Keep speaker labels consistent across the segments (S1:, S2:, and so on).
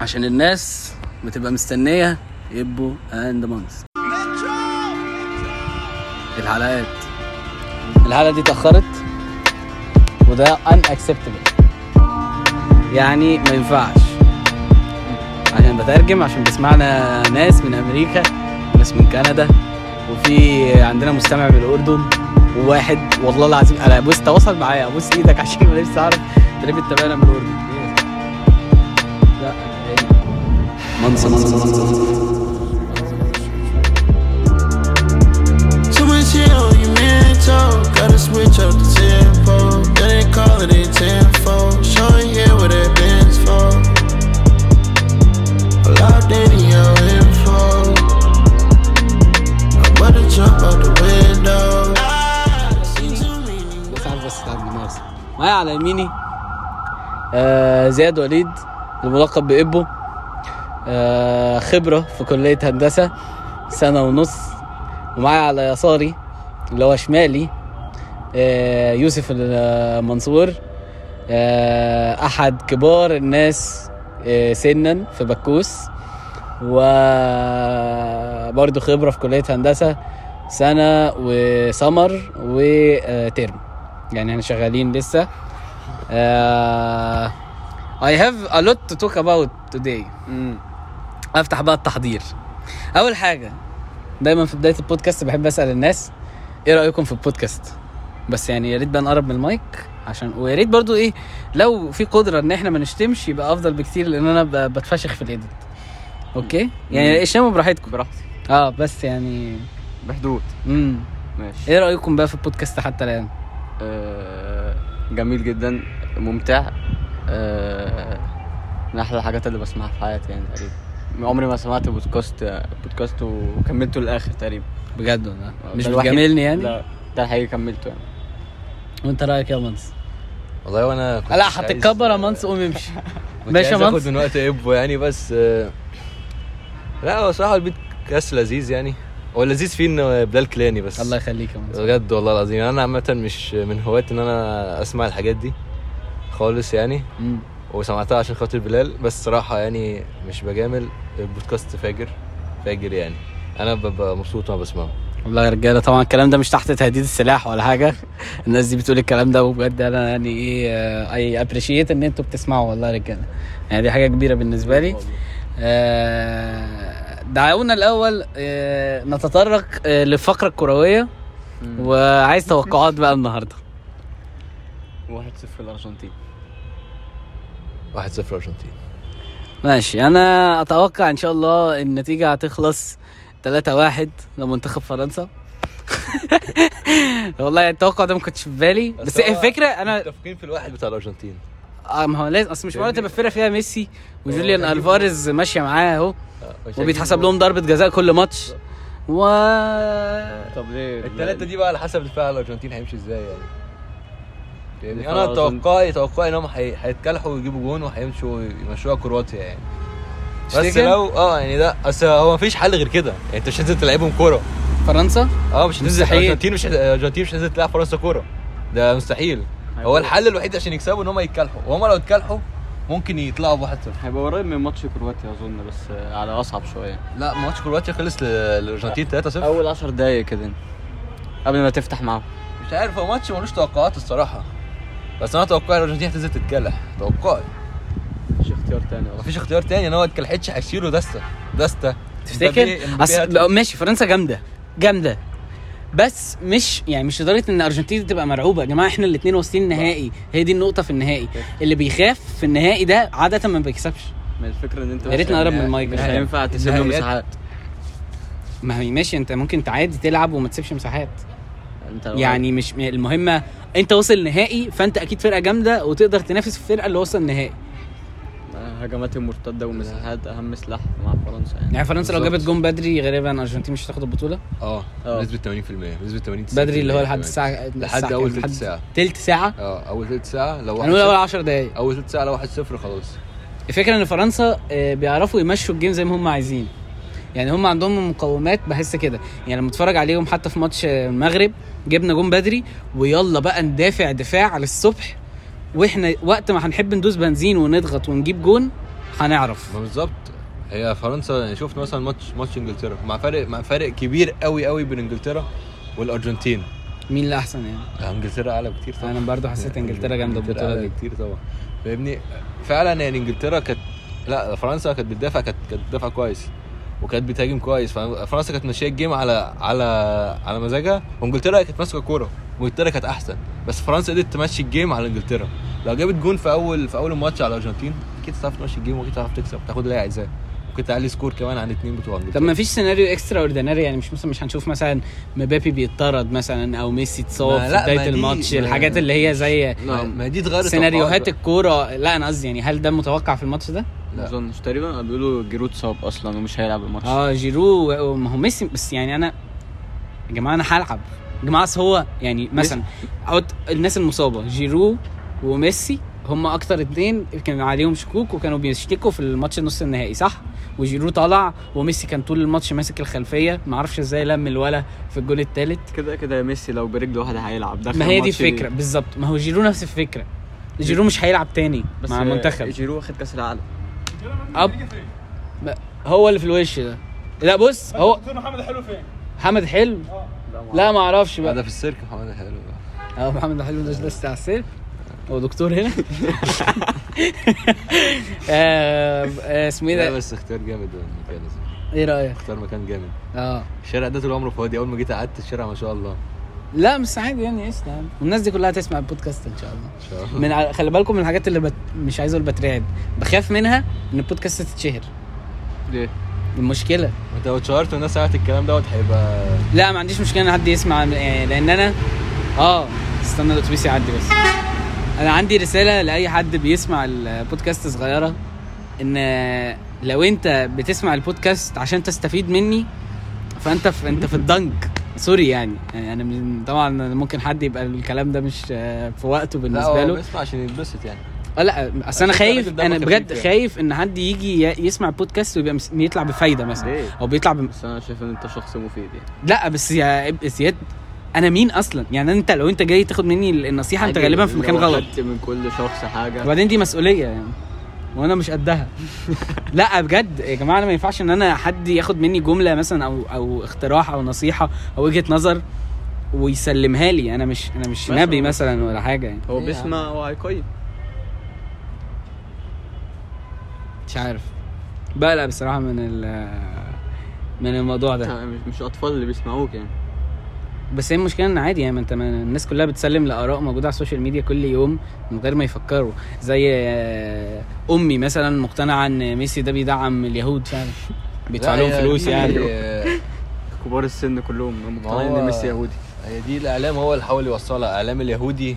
S1: عشان الناس بتبقى مستنية يبقوا اند مانس الحلقات. الحلقة دي اتأخرت وده ان اكسبتبل يعني ما ينفعش. عشان بترجم عشان بيسمعنا ناس من أمريكا وناس من كندا وفي عندنا مستمع من الأردن وواحد والله العظيم أنا بص تواصل معايا ابوس إيدك عشان ما اعرف تلاقي انت من الأردن. إيه، آه، زياد وليد الملقب بإبو خبرة في كلية هندسة سنة ونص. ومعايا على يساري اللي هو شمالي آه يوسف المنصور آه أحد كبار الناس آه سنا في بكوس. وبرضه خبرة في كلية هندسة سنة وسمر وترم. يعني إحنا شغالين لسه. آه I have a lot to talk about today. أفتح بقى التحضير. أول حاجة دايما في بداية البودكاست بحب أسأل الناس إيه رأيكم في البودكاست؟ بس يعني يا ريت بقى نقرب من المايك عشان ويا ريت برضو إيه لو في قدرة إن إحنا ما نشتمش يبقى أفضل بكتير لأن أنا ب- بتفشخ في ال edit. okay؟ يعني اشتموا براحتكم.
S2: براحتي.
S1: آه بس يعني
S2: بحدود.
S1: امم
S2: ماشي.
S1: إيه رأيكم بقى في البودكاست حتى الآن؟
S2: آه جميل جدا ممتع. آه من أحلى الحاجات اللي بسمعها في حياتي يعني تقريبا. عمري ما سمعت بودكاست بودكاست وكملته للآخر تقريبا.
S1: بجد والله؟ مش
S2: ده الوحيد-
S1: بتجاملني يعني؟
S2: لا ده الحقيقي كملته يعني.
S1: وانت رأيك يا منص
S3: والله وأنا كنت
S1: لا
S3: مش
S1: هتتكبر يا منص قوم امشي. ماشي يا منص
S3: آخد من وقت ابو يعني بس آه، لا هو صراحة البودكاست لذيذ يعني. هو اللذيذ فيه ان بلال كلاني بس.
S1: الله يخليك يا منص
S3: بجد والله العظيم. أنا عامة مش من هواة إن أنا أسمع الحاجات دي خالص يعني.
S1: مم.
S3: وسمعتها عشان خاطر بلال بس صراحة يعني مش بجامل. البودكاست فاجر فاجر يعني. أنا ببقى مبسوط وأنا بسمعه.
S1: والله يا رجالة طبعا الكلام ده مش تحت تهديد السلاح ولا حاجة. الناس دي بتقول الكلام ده وبجد أنا يعني إيه I appreciate إن أنتوا بتسمعوا والله يا رجالة. يعني دي حاجة كبيرة بالنسبة لي. آه، دعونا الأول آه، نتطرق آه، للفقره الكرويه وعايز توقعات بقى النهارده.
S2: 1-0 الأرجنتين.
S3: 1-0 أرجنتين.
S1: ماشي. أنا أتوقع إن شاء الله النتيجة هتخلص 3-1 لمنتخب فرنسا. والله التوقع ده ما كنتش في بالي. بس الفكرة أنا
S3: متفقين في الواحد بتاع الأرجنتين.
S1: آه، ما هو لازم أصل مش معقول
S3: فاهمني؟
S1: تبقى الفرقة فيها ميسي وجوليان ألفاريز ماشية معاه أهو
S3: آه،
S1: وبيتحسب لهم ضربة جزاء كل ماتش. و
S2: طب ليه؟
S3: التلاتة دي بقى على حسب دفاع الأرجنتين هيمشي إزاي يعني؟ يعني
S2: أنا.
S3: توقعي توقعي انهم هي- هيتكلحوا ويجيبوا جون وهيمشوا يمشوها كرواتيا يعني. بس؟ لو آه يعني ده أصل هو مفيش حل غير كده. يعني أنت مش هتنزل تلعبهم كورة.
S1: فرنسا؟
S3: آه مش هتنزل. الارجنتين مش الارجنتين مش هتنزل تلعب فرنسا كورة. ده مستحيل. هو الحل الوحيد عشان يكسبوا إن هم يتكلحوا. وهم لو اتكلحوا ممكن يطلعوا بواحد صفر.
S2: هيبقى قريب من ماتش كرواتيا أظن بس على أصعب شوية.
S3: لا ماتش كرواتيا خلص للارجنتين 3 0
S2: أول 10 دقايق كده قبل ما تفتح معاهم.
S3: مش عارف هو ماتش ملوش توقعات الصراحة. بس أنا توقعي الارجنتين هتنزل تتكلح توقعي.
S2: مش اختيار تاني أصلا.
S3: مفيش اختيار تاني. إن هو اتكلحتش هيشيلوا دسته. دسته.
S1: تفتكر؟ أصل ماشي فرنسا جامدة. جامدة. بس مش يعني مش لدرجة إن الأرجنتين تبقى مرعوبة. يا جماعة إحنا الاثنين واصلين النهائي. هي دي النقطة في النهائي. اللي بيخاف في النهائي ده عادة ما بيكسبش.
S2: ما الفكرة إن أنت
S1: يا ريت نقرب من المايك.
S2: مش. هينفع تسيب له. مساحات.
S1: ما هي ماشي أنت ممكن تعادي تلعب وما تسيبش مساحات.
S2: انت
S1: يعني مش المهمة انت وصل نهائي فانت أكيد فرقة جامدة وتقدر تنافس في الفرقة اللي وصل نهائي.
S2: هجمات المرتده والمساحات أهم سلاح مع فرنسا يعني.
S1: يعني فرنسا لو. جابت جون بدري غالبا الارجنتين مش هتاخد
S3: البطولة؟
S2: آه.
S3: بنسبه 80% بنسبه 80
S1: بدري اللي هو لحد الساعة
S3: لحد
S1: أول؟
S3: ثلث
S1: لحد
S3: ساعة.
S1: تلت ساعة؟
S3: آه أول ثلث ساعة لو
S1: هنقول اول
S3: 1
S1: 10 دقايق.
S3: أول ثلث ساعة لو 1 0 خلاص.
S1: الفكرة إن فرنسا آه، بيعرفوا يمشوا ال game زي ما هم عايزين. يعني هم عندهم مقومات بحس كده. يعني لما اتفرج عليهم حتى في ماتش المغرب جبنا جون بدري ويلا بقى ندافع دفاع للصبح وإحنا وقت ما هنحب ندوس بنزين ونضغط ونجيب جون هنعرف.
S3: بالظبط. هي فرنسا يعني شفت مثلا ماتش ماتش إنجلترا. مع فرق مع فرق كبير قوي قوي بين إنجلترا والأرجنتين.
S1: مين اللي احسن يعني
S3: إنجلترا أعلى بكتير طبعا.
S1: أنا برضو حسيت
S3: إنجلترا
S1: جامدة
S3: البطولة
S1: دي.
S3: بكتير طبعا. فاهمني؟ فعلا يعني إنجلترا كانت لا فرنسا كانت بتدافع كانت كانت بتدافع كويس. وكانت بتهاجم كويس. ففرنسا كانت ماشية ال game على على على مزاجها وانجلترا كانت ماسكة الكوره وانجلترا كانت أحسن. بس فرنسا قدرت تمشي ال game على انجلترا. لو جابت جون في أول في أول الماتش على الأرجنتين أكيد تعرف تمشي ال game وأكيد تعرف تكسب. تاخد اللي هي عايزاه ممكن تعلي score كمان عن اتنين بتوع
S1: طب
S3: انجلترا
S1: ما فيش سيناريو extraordinary يعني مش مثلا مش هنشوف مثلا مبابي بيطرد مثلا أو ميسي اتصاب في
S3: بداية
S1: الماتش
S3: ما-
S1: الحاجات اللي هي زي
S3: ما- دي اتغيرت
S1: سيناريوهات الكورة. لا أنا قصدي يعني هل ده متوقع في الماتش ده؟
S2: ما
S3: لا.
S2: اظنش تقريبا بيقولوا جيرو اتصاب أصلا ومش هيلعب الماتش.
S1: آه جيرو ما هو ميسي بس يعني أنا يا جماعة أنا هلعب. يا جماعة هو يعني مثلا الناس المصابة جيرو وميسي هم أكتر اتنين كان عليهم شكوك وكانوا بيشتكوا في الماتش النص النهائي صح؟ وجيرو طلع وميسي كان طول الماتش ماسك الخلفية. ما أعرفش إزاي لم الولا في الجول الثالث
S2: كده كده ميسي لو برجله واحدة هيلعب. دخل
S1: ما هي دي؟ الفكرة. بالظبط. ما هو جيرو نفس الفكرة. جيرو مش هيلعب تاني
S2: بس
S1: مع المنتخب
S2: جيرو واخد كأس العالم.
S1: أب... ب- هو اللي في الوش ده. لا بص هو
S4: محمد حلو فين؟
S1: محمد حلو؟ لا ما أعرفش بقى.
S3: هذا في السيرك محمد حلو.
S1: آه محمد حلو ده ده بتاع السير هو دكتور هنا؟ آه، آه، اسمه إيه
S3: لا
S1: ده
S3: بس اختيار جامد المكان
S1: إيه رأيك؟
S3: اختار مكان جامد.
S1: آه.
S3: الشارع ده طول عمره فاضي أول ما جيت قعدت الشارع ما شاء الله.
S1: لا مش عادي يعني قشطة يعني. والناس دي كلها تسمع البودكاست إن شاء الله.
S3: إن شاء الله.
S1: من ع- خلي بالكم من الحاجات اللي بت... مش عايز أقول بترعب. بخاف منها إن البودكاست تتشهر.
S2: ليه؟
S1: المشكلة.
S3: أنت لو اتشهرت والناس سمعت الكلام دوت هيبقى
S1: لا ما عنديش مشكلة إن حد يسمع يعني لأن أنا آه استنى الاتوبيس يعدي بس. أنا عندي رسالة لأي حد بيسمع البودكاست صغيرة إن لو أنت بتسمع البودكاست عشان تستفيد مني فأنت في أنت في الضنك sorry يعني. يعني أنا من- طبعا ممكن حد يبقى الكلام ده مش آه، في وقته
S3: لا بالنسبة
S1: له.
S3: بيسمع عشان يتبسط يعني.
S1: آه لا أصل
S3: أنا
S1: خايف
S3: أنا
S1: بجد
S3: يعني.
S1: خايف إن حد يجي يسمع بودكاست ويبقى يطلع بفايدة مثلا.
S2: ليه؟
S1: أو بيطلع ب...
S2: بس أنا شايف إن أنت شخص مفيد يعني.
S1: لا بس يا بس يا أنا مين أصلا؟ يعني أنت لو أنت جاي تاخد مني النصيحة
S2: أنت
S1: غالبا في مكان غلط.
S2: من كل شخص حاجة.
S1: وبعدين دي مسؤولية يعني. وأنا مش قدها. لا بجد. يا جماعة أنا ما ينفعش إن أنا حد ياخد مني جملة مثلا أو أو اقتراح أو نصيحة أو وجهة نظر ويسلمها لي. أنا مش أنا مش. نبي مثلا ولا حاجة يعني.
S2: هو
S3: إيه
S2: بيسمع وهيقيم
S1: مش عارف. بقلق بصراحة من ال من الموضوع ده.
S2: مش مش أطفال اللي بيسمعوك يعني.
S1: بس هي المشكلة إن عادي يعني ما أنت ما الناس كلها بتسلم لآراء موجودة على السوشيال ميديا كل يوم من غير ما يفكروا. زي آه، أمي مثلا مقتنعة إن ميسي ده بيدعم اليهود فعلا. بيدفع لهم فلوس يعني.
S2: كبار السن كلهم مقتنعين إن ميسي يهودي.
S3: هي دي الإعلام هو اللي حاول يوصلها الاعلام اليهودي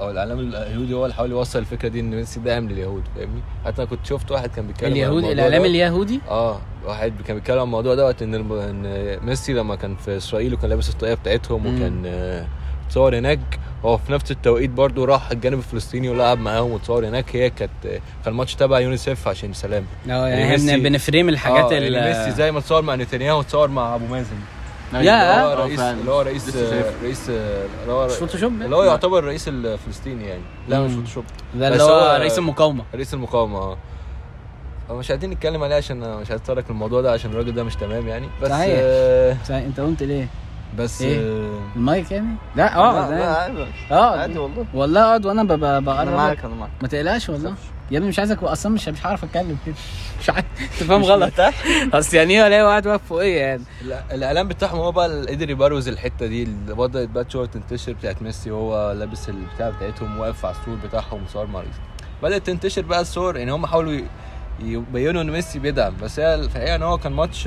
S3: أو الإعلام اليهودي هو اللي حاول يوصل الفكرة دي إن ميسي داعم لليهود فاهمني حتى أنا كنت شفت واحد كان بيتكلم
S1: اليهود
S3: الإعلام.
S1: اليهودي
S3: آه واحد كان بيتكلم عن الموضوع دوت إن. إن ميسي لما كان في إسرائيل وكان لابس الطاقية بتاعتهم. وكان آه، اتصور هناك هو في نفس التوقيت برضو راح الجانب الفلسطيني ولعب معاهم واتصور هناك هي كانت آه، كان الماتش تبع يونيسيف عشان سلام
S1: آه
S3: يعني
S1: إحنا
S3: بن
S1: frame الحاجات
S3: آه يعني ميسي زي ما اتصور مع نتنياهو اتصور مع أبو مازن
S1: يا.
S3: اللي هو رئيس
S2: فعلا.
S3: اللي هو رئيس. رئيس اللي هو
S1: مش فوتوشوب؟
S3: اللي هو يعتبر الرئيس الفلسطيني يعني. لا مش. فوتوشوب.
S1: ده اللي هو رئيس المقاومة.
S3: رئيس المقاومة آه. مش عايزين نتكلم عليه عشان مش عايز أتطرق الموضوع ده عشان الراجل ده مش تمام يعني. بس
S1: صحيح.
S3: آه
S1: صحيح، أنت قلت ليه؟
S3: بس
S1: إيه؟
S3: آه
S1: المايك يعني؟ لا اقعد
S2: عادي
S1: اقعد
S2: والله.
S1: والله اقعد وأنا ب- ب-
S2: أنا
S1: بقرب
S2: معاك أنا معاك.
S1: ما تقلقش والله. يا ابني مش عايزك أصلا مش مش هعرف اتكلم. كده مش عارف تفهم غلط. اصل يعني إيه الاقي واحد واقف فوقيا يعني.
S3: لا، الاعلام بتاعهم هو بقى اللي قدر يبروز الحتة دي. اللي بدأت بقى شوية تنتشر بتاعت ميسي وهو لابس البتاع بتاعتهم واقف على السور بتاعهم صور مع رئيس بدأت تنتشر بقى الصور يعني هم حاولوا يبينوا إن ميسي بيدعم. بس هي الحقيقة إن هو كان ماتش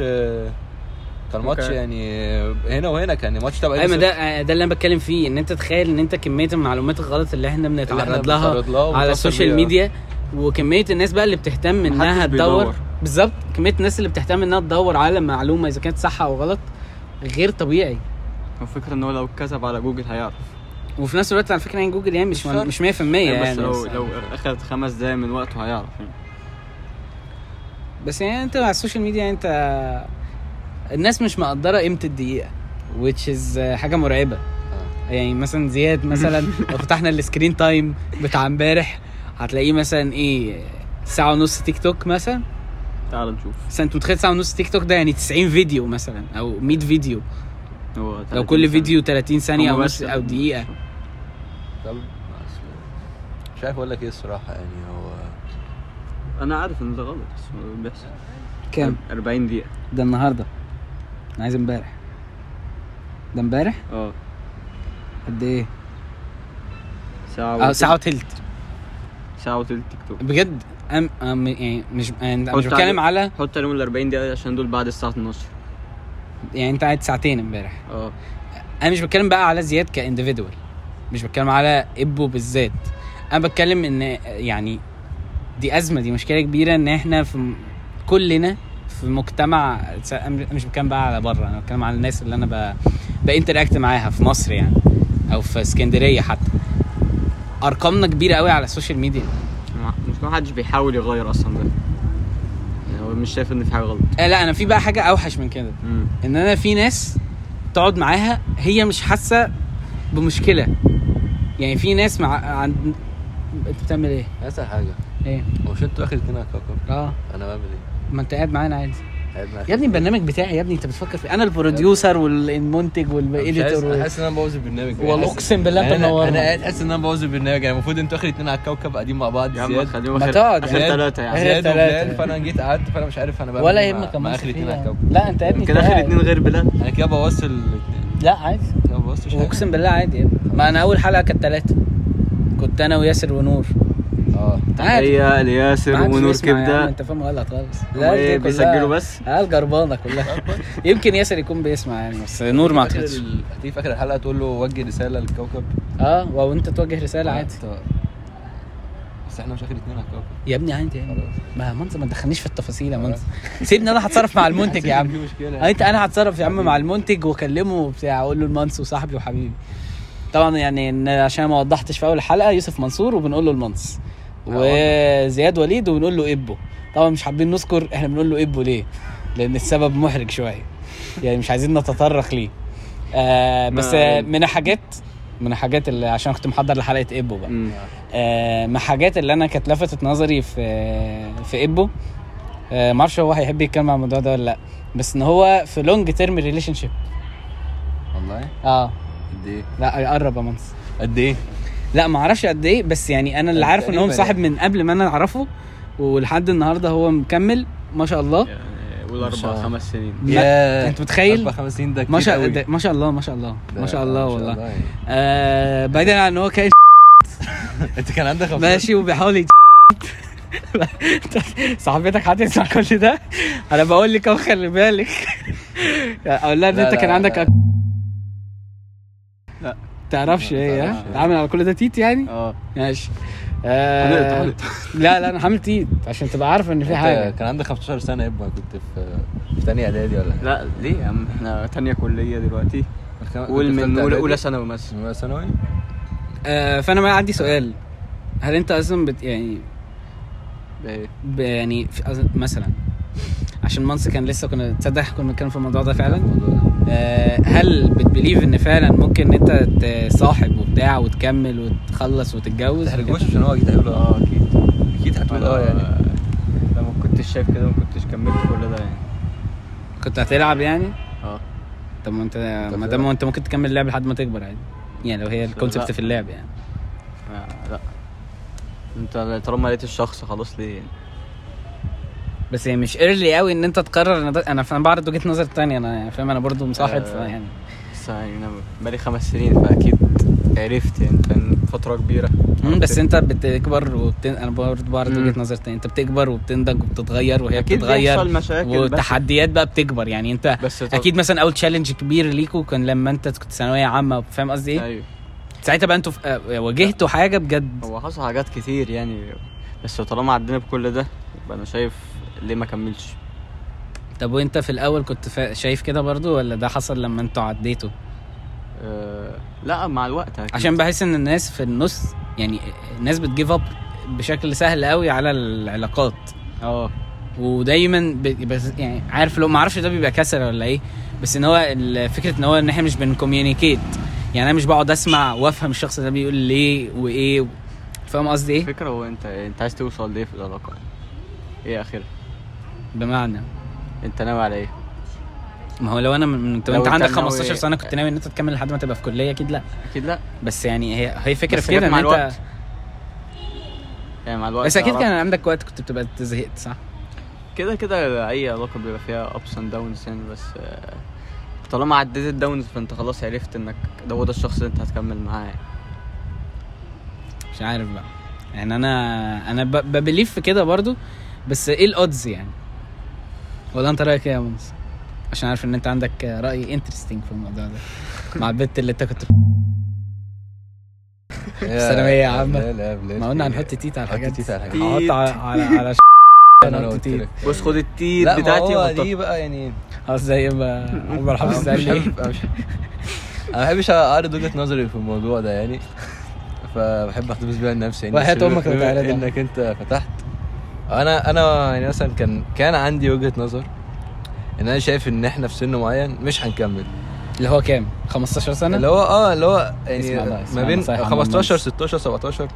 S3: كان ماتش. يعني هنا وهنا كان ماتش تبع أيوه.
S1: ده ده اللي أنا بتكلم فيه إن أنت تخيل إن أنت كمية المعلومات الغلط اللي
S3: إحنا
S1: بنتعرض لها
S3: لها
S1: على السوشيال. ميديا وكمية الناس بقى اللي بتهتم
S2: إنها
S1: تدور. بالظبط. كمية الناس اللي بتهتم إنها تدور على معلومة إذا كانت صح أو غلط غير طبيعي.
S2: هو فكرة إن هو لو كتب على جوجل هيعرف.
S1: وفي نفس الوقت على فكرة يعني جوجل يعني مش
S3: مش
S1: مش 100% يعني
S2: بس لو لو اخد خمس دقايق من وقته هيعرف يعني.
S1: بس يعني أنت على السوشيال ميديا أنت الناس مش مقدرة قيمة الدقيقة which is حاجة مرعبة. يعني مثلا زياد مثلا لو فتحنا ال screen time بتاع امبارح هتلاقيه مثلا إيه ساعة ونص تيك توك مثلا؟
S2: تعال نشوف.
S1: بس انت متخيل ساعة ونص تيك توك ده يعني 90 فيديو مثلا أو 100 فيديو.
S2: هو
S1: لو
S2: 30
S1: كل. فيديو 30 ثانية
S2: أو
S1: نص أو دقيقة.
S3: طب مش عارف أقول لك إيه الصراحة يعني هو
S2: أنا عارف إن ده غلط بس بيحصل.
S1: كام؟
S2: 40 دقيقة.
S1: ده النهارده. أنا عايز امبارح. ده امبارح؟
S2: آه.
S1: قد إيه؟
S2: ساعة آه
S1: ساعة وتلت.
S2: ساعة وتلت تيك توك.
S1: بجد؟ أم أم يعني مش أنا مش
S2: حط
S1: بتكلم على
S2: حط عليهم ال 40 دقيقة عشان دول بعد الساعة 12
S1: يعني أنت قاعد ساعتين امبارح.
S2: آه.
S1: أنا مش بتكلم بقى على زياد كانديفيدوال مش بتكلم على إبو بالذات. أنا بتكلم إن يعني دي أزمة دي مشكلة كبيرة إن إحنا في كلنا في مجتمع مش بتكلم بقى على بره أنا بتكلم على الناس اللي أنا. ب interact معاها في مصر يعني أو في اسكندرية حتى. أرقامنا كبيرة قوي على السوشيال ميديا.
S2: ما- مش ما حدش بيحاول يغير أصلا ده. يعني هو مش شايف إن في حاجة غلط.
S1: آه لا أنا في بقى حاجة أوحش من كده.
S2: امم
S1: إن أنا في ناس تقعد معاها هي مش حاسة بمشكلة. يعني في ناس مع عند أنت بتعمل إيه؟
S3: أسهل حاجة.
S1: إيه؟
S3: هو مش آخر اتنين على الكوكب؟
S1: آه.
S3: أنا بعمل إيه؟
S1: ما أنت قاعد معانا عادي. يا ابني البرنامج بتاعي يا ابني انت بتفكر في أنا البروديوسر والمنتج
S3: أنا حاسس إن أنا بوظ البرنامج
S1: والله أقسم بالله
S3: يعني
S1: أنت
S3: انا
S1: منورنا.
S3: أنا قاعد حاسس إن أنا بوظ البرنامج يعني المفروض أنتوا آخر اتنين على الكوكب قاعدين مع بعض
S2: يا عم
S3: زياد
S2: خليهم
S1: ما
S2: اخر
S1: تقعد.
S2: آخر
S1: زياد.
S2: ثلاثة يعني
S3: زياد. وبلال فأنا جيت قعدت فأنا مش عارف أنا بعمل
S1: ولا
S3: إيه
S1: يهمك
S3: مع- آخر اتنين على. الكوكب
S1: لا أنت يا ابني
S2: يمكن
S1: آخر.
S2: اتنين غير بلال
S3: أنا كده بوظت الاثنين
S1: لا عادي
S3: كده
S1: أقسم بالله عادي يا ابني ما أنا أول حلقة كانت ثلاثة كنت أنا وياسر ونور آه
S2: هي لياسر ونور كبدة.
S1: انت فاهم غلط خالص.
S2: هما
S1: إيه
S2: بيسجلوا بس؟
S1: آه الجربانه كلها؟ يمكن ياسر يكون بيسمع يعني بس نور ما
S3: أعتقدش. هتيجي في آخر الحلقة تقول له وجه رسالة للكوكب.
S1: آه وانت توجه
S3: رسالة
S1: عادي.
S3: بس إحنا مش آخر اتنين على الكوكب.
S1: يا ابني عادي يعني. ما منصب ما تدخلنيش في التفاصيل يا منصب سيبني أنا هتصرف مع المنتج يا عم.
S3: في مشكلة.
S1: أنت أنا هتصرف يا عم مع المنتج وأكلمه وبتاع أقول له المنص وصاحبي وحبيبي. طبعا يعني إن عشان ما وضحتش في أول الحلقة يوسف منصور وبنقول له المنص. وزياد وليد وبنقول له ابو طبعا مش حابين نذكر إحنا بنقول له ابو ليه؟ لأن السبب محرج شوية. يعني مش عايزين نتطرق ليه. آه بس آه من الحاجات من الحاجات اللي عشان كنت محضر لحلقة ابو بقى. آه، من الحاجات اللي أنا كانت لفتت نظري في في ابو آه، معرفش هو هيحب يتكلم عن الموضوع ده ولا لأ. بس إن هو في long term relationship
S3: والله؟
S1: آه.
S3: قد إيه؟
S1: لأ قرب يا منص
S3: قد إيه؟
S1: لا ما أعرفش قد إيه بس يعني أنا اللي عارف إن هو مصاحب من قبل ما أنا اعرفه ولحد النهارده هو مكمل ما شاء الله
S2: يعني قول أربع
S3: الله.
S2: خمس سنين
S1: انت متخيل؟
S3: أربع خمس سنين ده كتير
S1: ما شاء. ده- ما شاء الله ما شاء الله ما شاء الله والله
S3: يعني.
S1: آه بعيدا عن إن هو كان
S3: أنت كان عندك 15
S1: ماشي وبيحاول. صاحبتك هتسمع كل ده أنا بقول لك أهو خلي بالك أقول لها إن
S3: لا، أنت
S1: كان عندك. تعرفش
S3: إيه
S1: ها؟
S3: إيه.
S1: عامل على كل ده تيت يعني؟
S2: آه.
S1: ماشي. آه... لا لا أنا حامل تيت عشان تبقى عارف إن في حاجة.
S3: كان عندك 15 سنة يبقى كنت في في ثانية إعدادي ولا
S2: لا ليه يا عم؟ إحنا تانية كلية دلوقتي. قول من
S3: أولى؟
S2: أولى ثانوي مثلا.
S3: أولى ثانوي؟
S1: آه فأنا ما عندي سؤال. هل أنت أصلا بت... يعني
S2: إيه
S1: ب... يعني مثلا عشان مانس كان لسه كنا تصدق كنا بنتكلم في الموضوع ده فعلا. آه، هل بت believe إن فعلا ممكن إن أنت تصاحب وبتاع وتكمل وتخلص
S3: ما
S1: وتتجوز
S3: تحرجوش عشان هو أكيد هيقول
S2: آه أكيد.
S3: أكيد هتقول آه يعني.
S2: لو ما كنتش شايف كده ما كنتش كملت كل ده يعني.
S1: كنت هتلعب يعني؟
S2: آه.
S1: طب ما انت ما. دام أنت ممكن تكمل اللعب لحد ما تكبر عادي. يعني لو هي ال
S2: concept.
S1: في اللعب يعني.
S2: آه، لا. أنت طالما لقيت الشخص خلاص ليه يعني؟
S1: بس هي مش early قوي إن أنت تقرر إن ده أنا فاهم بعرض وجهة نظر تانية أنا يعني فاهم أنا برضو مصاحب
S2: آه.
S1: فيعني
S2: بس يعني أنا بقالي خمس سنين فأكيد عرفت يعني كان فترة كبيرة
S1: مم، بس أنت بتكبر وبتن... أنا برضو بعرض. وجهة نظر تانية أنت بتكبر وبتنضج وبتتغير وهي
S2: أكيد
S1: بتتغير وتحديات بقى بتكبر يعني أنت
S2: بس طب-
S1: أكيد مثلا أول challenge كبير ليكوا كان لما أنت كنت ثانوية عامة فاهم قصدي إيه؟
S2: أيوه
S1: ساعتها بقى أنتوا آه، واجهتوا حاجة بجد
S2: هو حصل حاجات كتير يعني بس طالما عدينا بكل ده يبقى أنا شايف ليه ما كملش
S1: طب وانت في الأول كنت فا... شايف كده برضو ولا ده حصل لما أنتوا عديتوا
S2: أه لا مع الوقت أكيد.
S1: عشان بحس إن الناس في النص يعني الناس بتجيف اب بشكل سهل قوي على العلاقات
S2: آه
S1: ودايما ب... بس يعني عارف لو ما أعرفش ده بيبقى كسل ولا إيه بس إن هو فكرة إن هو إن إحنا مش بنكوميونيكيت يعني أنا مش بقعد أسمع وأفهم الشخص ده بيقول ليه وإيه. فاهم قصدي إيه؟
S2: الفكرة هو أنت أنت عايز توصل ليه في العلاقة إيه آخرها
S1: بمعنى
S2: انت ناوي على إيه
S1: ما هو لو أنا من انت
S2: لو
S1: انت عندك
S2: ناوي-
S1: 15 سنة كنت ناوي إن انت تكمل لحد ما تبقى في كلية أكيد لأ
S2: أكيد لأ
S1: بس يعني هي هي
S2: فكرة
S1: في كده
S2: إن
S1: انت.
S2: يعني مع الوقت
S1: بس
S2: أكيد.
S1: كان عندك وقت كنت بتبقى زهقت صح؟
S2: كده كده أي علاقة بيبقى فيها ups and downs يعني بس آه، طالما عديت ال downs فأنت خلاص عرفت إنك ده هو ده الشخص اللي أنت هتكمل معاه يعني.
S1: مش عارف بقى يعني أنا أنا ب believe في كده برضو بس إيه ال odds يعني ولا انت رأيك إيه يا منص عشان عارف ان انت عندك رأي interesting في الموضوع ده مع البت اللي انت كنت ثانوية عامة.
S3: لا لا
S1: ما قلنا. هنحط تيت على الحاجات
S3: تيت على الحاجات.
S1: على على
S3: أنا
S1: تيت.
S2: بص خد التيت
S3: لا
S2: بتاعتي وحطها.
S3: دي بقى يعني
S1: آه زي ما عمر حافظ قال لي
S3: أنا ما بحبش أعرض وجهة نظري في الموضوع ده يعني فبحب أحتفظ بيها لنفسي يعني
S1: وحياة تعرضها.
S3: إنك أنت فتحت أنا أنا يعني مثلا كان كان عندي وجهة نظر إن أنا شايف إن إحنا في سن معين مش هنكمل.
S1: اللي هو كام؟ 15 سنة؟
S3: اللي هو آه اللي هو يعني ما بين
S1: نصايح عم
S3: 15
S1: الناس.
S3: 16 17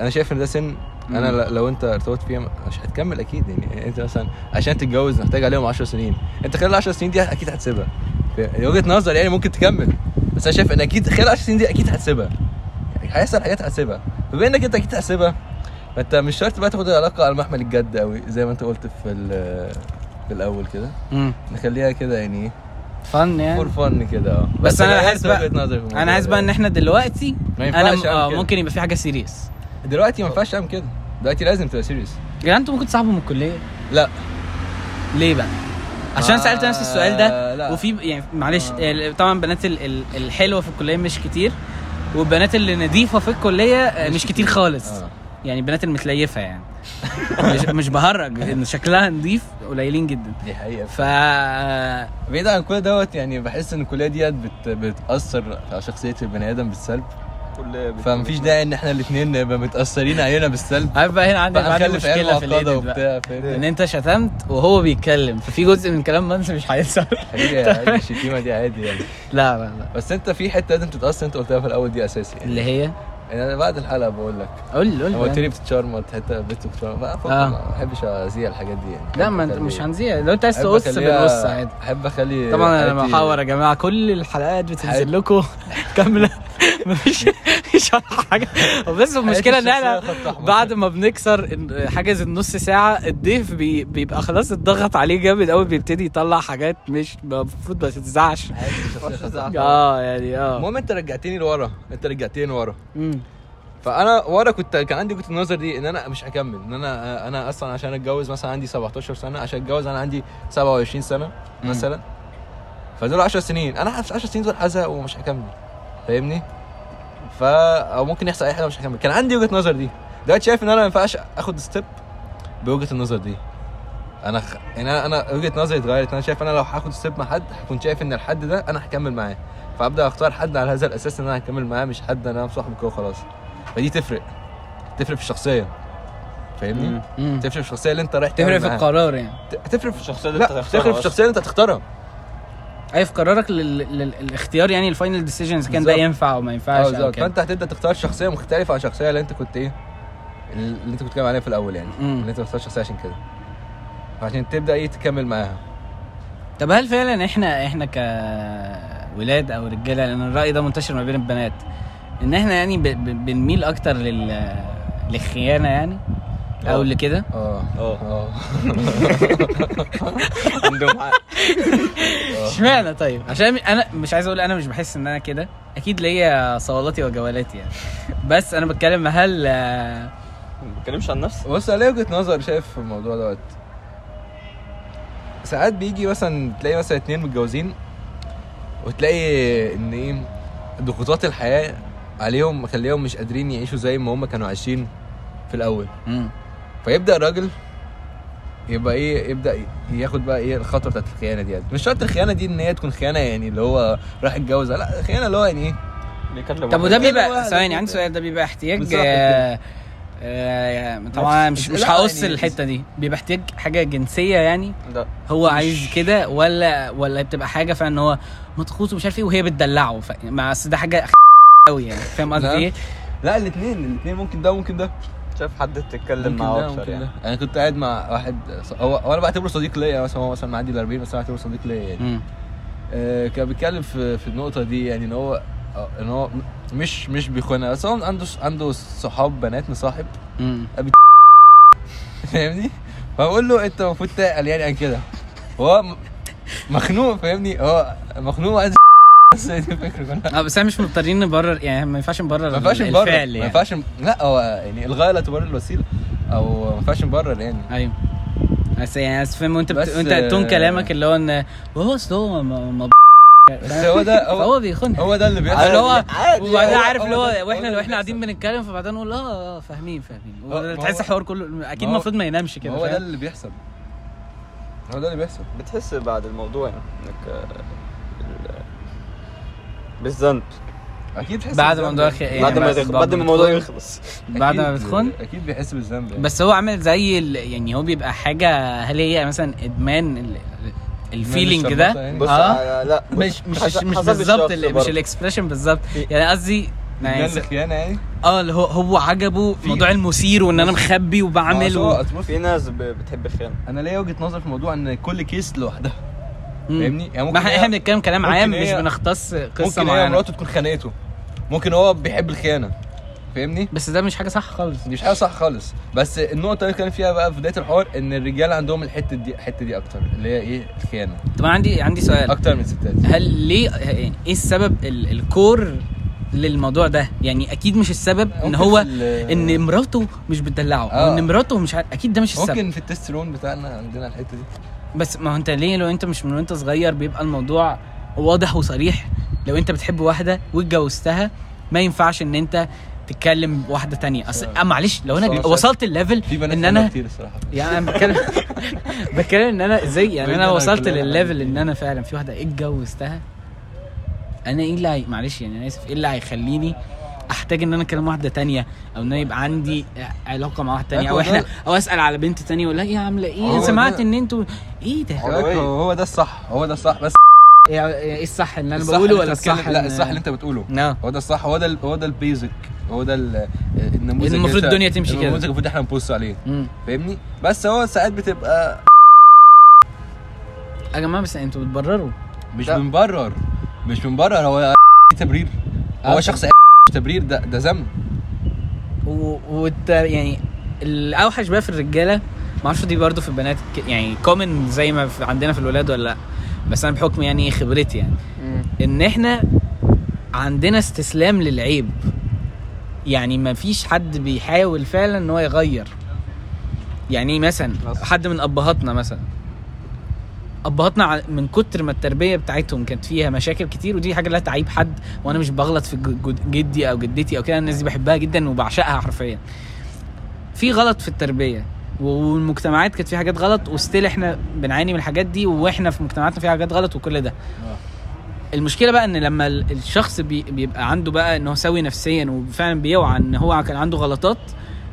S3: أنا شايف إن ده سن أنا لو أنت ارتبطت فيها مش هتكمل أكيد يعني. أنت مثلا عشان تتجوز محتاج عليهم 10 سنين. أنت خلال 10 سنين دي أكيد هتسيبها. في وجهة نظر يعني ممكن تكمل. بس أنا شايف إن أكيد خلال 10 سنين دي أكيد هتسيبها. يعني هيحصل حاجات هتسيبها. بما إنك أنت أكيد هتسيبها فانت مش شرط بقى تاخد العلاقة على محمل الجد قوي زي ما انت قلت في في الأول كده. نخليها كده يعني
S1: فن يعني.
S3: فور فن كده آه.
S1: بس أنا
S3: هي
S1: حاسس بقى- أنا عايز. بقى إن إحنا دلوقتي
S3: ما أنا
S1: م- آه. ممكن يبقى في حاجة serious
S3: دلوقتي ما ينفعش تعمل كده. دلوقتي لازم تبقى serious
S1: يا جدعان أنتوا ممكن تصاحبوا من الكلية؟
S3: لا.
S1: ليه بقى؟ عشان
S3: ما-
S1: سألت نفسي السؤال ده
S3: لا.
S1: وفي يعني معلش
S3: آه.
S1: طبعا بنات ال- ال- الحلوة في الكلية مش كتير والبنات اللي نظيفه في الكلية آه، مش, كتير خالص.
S3: آه.
S1: يعني البنات النظيفة يعني. مش مش بهرج إن شكلها نظيف قليلين جدا.
S3: دي حقيقة
S1: ف
S3: بعيد عن كل دوت يعني بحس إن الكلية ديت بت... بتأثر على شخصية البني آدم بالسلب. فمفيش داعي إن إحنا الاثنين نبقى متأثرين علينا بالسلب.
S1: عارف بقى هنا عندي مشكلة في الإيديت بقى.
S3: وبتاع
S1: إن أنت شتمت وهو بيتكلم ففي جزء من كلام منسي مش هيظهر
S3: حقيقة الشتيمة دي عادي يعني.
S1: لا لا لا.
S3: بس أنت في حتة لازم تتأثر أنت قلتها في الأول دي أساسي يعني.
S1: اللي هي؟
S3: يعني أنا بعد الحلقة بقول لك.
S1: قول قول
S3: لي.
S1: لي
S3: بتتشرمط حتة ما فوق
S1: آه.
S3: ما بحبش أزيع الحاجات دي يعني.
S1: لا ما
S3: أنت
S1: مش هنزيع. لو أنت عايز تقص بنقص عادي.
S3: احب أخلي
S1: طبعا
S3: أنا
S1: محاور يا جماعة كل الحلقات بتنزل لكم كاملة. مفيش مفيش ولا حاجة. بس
S3: المشكلة إن إحنا.
S1: بعد ما بنكسر حاجز النص ساعة الضيف بي بيبقى خلاص اتضغط عليه جامد قوي بيبتدي يطلع حاجات مش المفروض ما
S3: أحمر.
S1: آه يعني آه.
S3: المهم أنت رجعتني لورا. أنت رجعتني لورا. فأنا ورا كنت كان عندي وجهة النظر دي إن أنا مش هكمل. إن أنا أنا أصلا عشان أتجوز مثلا عندي 17 سنة عشان أتجوز أنا عندي 27 سنة
S1: مم.
S3: مثلا. فدول 10 سنين. أنا في 10 سنين دول هزهق ومش هكمل. فاهمني؟ فا أو ممكن يحصل أي حاجة مش هكمل. كان عندي وجهة نظر دي. دلوقتي شايف إن أنا ما ينفعش آخد step بوجهة النظر دي. أنا خ... يعني أنا أنا وجهة نظري اتغيرت. أنا شايف أنا لو هاخد step مع حد هكون شايف إن الحد ده أنا هكمل معاه. فأبدأ أختار حد على هذا الأساس إن أنا هكمل معاه مش حد أنا مصاحبه كده وخلاص. فدي تفرق. تفرق في الشخصية. فاهمني. تفرق في الشخصية اللي أنت رايح
S1: تفرق في. القرار يعني.
S3: تفرق في
S2: الشخصية اللي أنت
S3: تفرق في الشخصية اللي أنت هتختارها.
S1: اي في قرارك لل... لل... الاختيار يعني ال final decisions كان ده. ينفع أو ما ينفعش أو
S3: بالظبط. فأنت هتبدأ تختار شخصية مختلفة عن الشخصيه اللي أنت كنت إيه اللي أنت كنت بتتكلم عليها في الأول يعني.
S1: مم.
S3: اللي أنت بتختار شخصية عشان كده. فعشان تبدأ إيه تكمل معاها.
S1: طب هل فعلا إحنا إحنا كولاد أو رجالة لأن الرأي ده منتشر ما بين البنات إن إحنا يعني ب... ب... بنميل أكتر لل للخيانة يعني؟ أو
S2: آه.
S1: لكده
S3: آه.
S2: آه.
S3: آه.
S2: عندهم حق.
S1: اشمعنى طيب؟ عشان أنا مش عايز أقول أنا مش بحس إن أنا كده. أكيد ليا صولاتي وجولاتي يعني. بس أنا بتكلم هل آه،
S2: ما بتكلمش عن نفسي
S3: بص أنا ليا وجهة نظر شايف في الموضوع دوت. ساعات بيجي مثلا تلاقي مثلا اتنين متجوزين وتلاقي إن إيه ضغوطات الحياة عليهم مخليهم مش قادرين يعيشوا زي ما هم كانوا عايشين في
S1: الأول.
S3: فيبدأ الراجل يبقى إيه يبدأ ياخد بقى إيه الخطوة بتاعت الخيانة ديت مش شرط الخيانة دي إن هي تكون خيانة يعني اللي هو راح يتجوز لا خيانة اللي هو يعني إيه؟
S2: بيكلم
S1: طب وده بيبقى ثواني. عندي سؤال. ده بيبقى احتياج آه، آه، طبعا مش مش
S3: لا،
S1: هقص
S3: يعني-
S1: الحتة دي. بيبقى احتياج حاجة جنسية يعني؟
S2: لا.
S1: هو عايز كده ولا ولا بتبقى حاجة فعلا إن هو مضغوط ومش عارف إيه وهي بتدلعه. مع أصل ده حاجة قوي يعني. فاهم قصدي. إيه؟
S3: لا الاثنين الاثنين ممكن ده وممكن ده.
S2: شايف حد تتكلم معاه
S3: أكتر
S2: يعني؟
S3: ده أنا كنت قاعد مع واحد هو هو أنا بعتبره صديق ليا مثلا هو مثلا معدي ال 40 بس أنا بعتبره صديق ليا يعني. آه، كان بيتكلم في في النقطة دي يعني إن هو إن هو مش مش بيخونها. بس هو عنده عنده صحاب بنات مصاحب. فاهمني؟ فبقول له أنت المفروض تعقل يعني عن كده. هو مخنوق فاهمني؟ هو مخنوق وعايز بس هي دي الفكرة كلها.
S1: آه بس إحنا مش مضطرين نبرر يعني ما ينفعش نبرر
S3: ما ينفعش نبرر.
S1: الفعل
S3: ما
S1: يعني.
S3: ينفعش لا هو يعني الغاية لا تبرر الوسيلة أو ما ينفعش نبرر يعني.
S1: أيوه. بس يعني بس فاهم وانت بت...
S3: بس،
S1: وانت تون
S3: آه،
S1: كلامك اللي هو إن هو أصل هو ما ما
S3: بس هو ده هو,
S1: فهو بيخونها.
S3: هو ده اللي بيحصل.
S1: اللي هو
S2: عادي،
S1: وبعدين
S3: هو-
S1: عارف
S3: هو
S1: اللي هو
S3: هو وإحنا
S1: وإحنا قاعدين بنتكلم فبعدين نقول آه آه فاهمين فاهمين.
S3: هو-
S1: تحس
S3: هو-
S1: الحوار كله أكيد
S3: ما هو-
S1: المفروض ما ينامش كده
S3: هو ده؟ اللي بيحصل. هو ده اللي بيحصل.
S2: بتحس بعد الموضوع يعني إنك آه، بالذنب
S3: أكيد بتحس
S1: بعد
S3: بالذنب
S1: الموضوع
S3: يعني.
S1: يعني
S2: بعد ما
S1: بس-
S2: يخ- بعد ما الموضوع يخلص
S1: بعد ما
S3: أكيد-
S1: بتخون
S3: أكيد بيحس بالذنب يعني.
S1: بس هو عامل زي ال... يعني هو بيبقى حاجة هل هي مثلا إدمان ال... ال
S3: feeling
S1: ده
S3: يعني.
S2: بص
S1: آه
S2: آه، لا بص،
S1: مش مش
S2: حسب-
S1: مش
S2: حسب
S1: بالظبط
S2: الشخص
S1: ال- مش
S2: برضه.
S1: ال expression بالظبط
S2: في-
S1: يعني قصدي يعني
S3: ده الخيانة يعني
S1: آه اللي هو هو عجبه موضوع المثير وإن أنا مخبي وبعمل
S3: أصل هو-
S1: و...
S3: أصل بص،
S2: في ناس ب- بتحب الخيانة
S3: أنا ليا وجهة نظر في الموضوع إن كل كيس لوحدها. فاهمني؟ يعني
S1: ما إحنا بنتكلم كلام
S3: ممكن
S1: عام مش بنختص قصة
S3: ممكن
S1: معينة.
S3: مراته تكون خانقته. ممكن هو بيحب الخيانة فاهمني؟
S1: بس ده مش حاجة صح خالص.
S3: دي مش حاجة صح خالص. بس النقطة اللي كان فيها بقى في بداية الحوار إن الرجاله عندهم الحتة دي الحتة دي أكتر اللي هي إيه؟ الخيانة.
S1: طب أنا عندي عندي سؤال.
S3: أكتر من الستات
S1: هل ليه إيه السبب ال... الكور للموضوع ده؟ يعني أكيد مش السبب إن
S3: ممكن
S1: هو إن مراته مش بتدلعه
S3: آه.
S1: أو إن مراته مش أكيد ده مش السبب.
S3: ممكن في التستيرون بتاعنا عندنا الحتة دي.
S1: بس ما هو انت ليه لو انت مش من وانت صغير بيبقى الموضوع واضح وصريح؟ لو انت بتحب واحدة واتجوزتها ما ينفعش ان انت تتكلم واحدة تانية. اصل آه. معلش لو
S3: أنا
S1: وصلت ال level
S3: في بنات إن
S1: أنا
S3: كتير الصراحة.
S1: يعني أنا بتكلم بتكلم إن أنا إزاي؟ يعني
S3: أنا
S1: وصلت للل
S3: level
S1: إن أنا فعلا في واحدة اتجوزتها. أنا إيه اللي. معلش يعني أنا آسف إيه اللي هيخليني احتاج ان أنا اكلم واحدة تانية أو ان أنا يبقى عندي علاقة مع واحدة تانية أو
S3: إحنا
S1: أو اسأل على بنت تانية أقول لها إيه عاملة
S3: إيه
S1: سمعت ان أنتوا إيه ده
S2: هو إيه؟
S3: ده الصح هو ده الصح بس
S1: إيه إيه الصح اللي
S3: أنا
S1: بقوله ولا الصح
S3: لا الصح اللي أنت بتقوله
S1: لا
S3: هو ده الصح هو ده هو ده البيزك هو ده ال- النموذج
S1: المفروض الدنيا تمشي كده.
S3: النموذج المفروض إحنا نبص عليه. فاهمني بس هو ساعات بتبقى
S1: يا جماعة بس أنتوا بتبرروا
S3: مش. بنبرر مش بنبرر هو تبرير هو. شخص تبرير ده ده ذنب.
S1: و... وت... يعني الأوحش بقى في الرجالة ما أعرفش دي برضو في البنات ك- يعني كومن زي ما في عندنا في الولاد ولا لأ بس أنا بحكم يعني خبرتي يعني. إن إحنا عندنا استسلام للعيب. يعني ما فيش حد بيحاول فعلا إن هو يغير. يعني مثلا؟
S2: مثلا.
S1: حد من أبهاتنا مثلا. أبهاتنا من كتر ما التربية بتاعتهم كانت فيها مشاكل كتير ودي حاجة لا تعيب حد وأنا مش بغلط في جدي أو جدتي أو كده الناس دي بحبها جدا وبعشقها حرفيا. في غلط في التربية والمجتمعات كانت فيها حاجات غلط وستيل إحنا بنعاني من الحاجات دي وإحنا في مجتمعاتنا فيها حاجات غلط وكل ده. المشكلة بقى إن لما ال- الشخص بي بيبقى عنده بقى إن هو سوي نفسيا وفعلا بيوعى إن هو كان عنده غلطات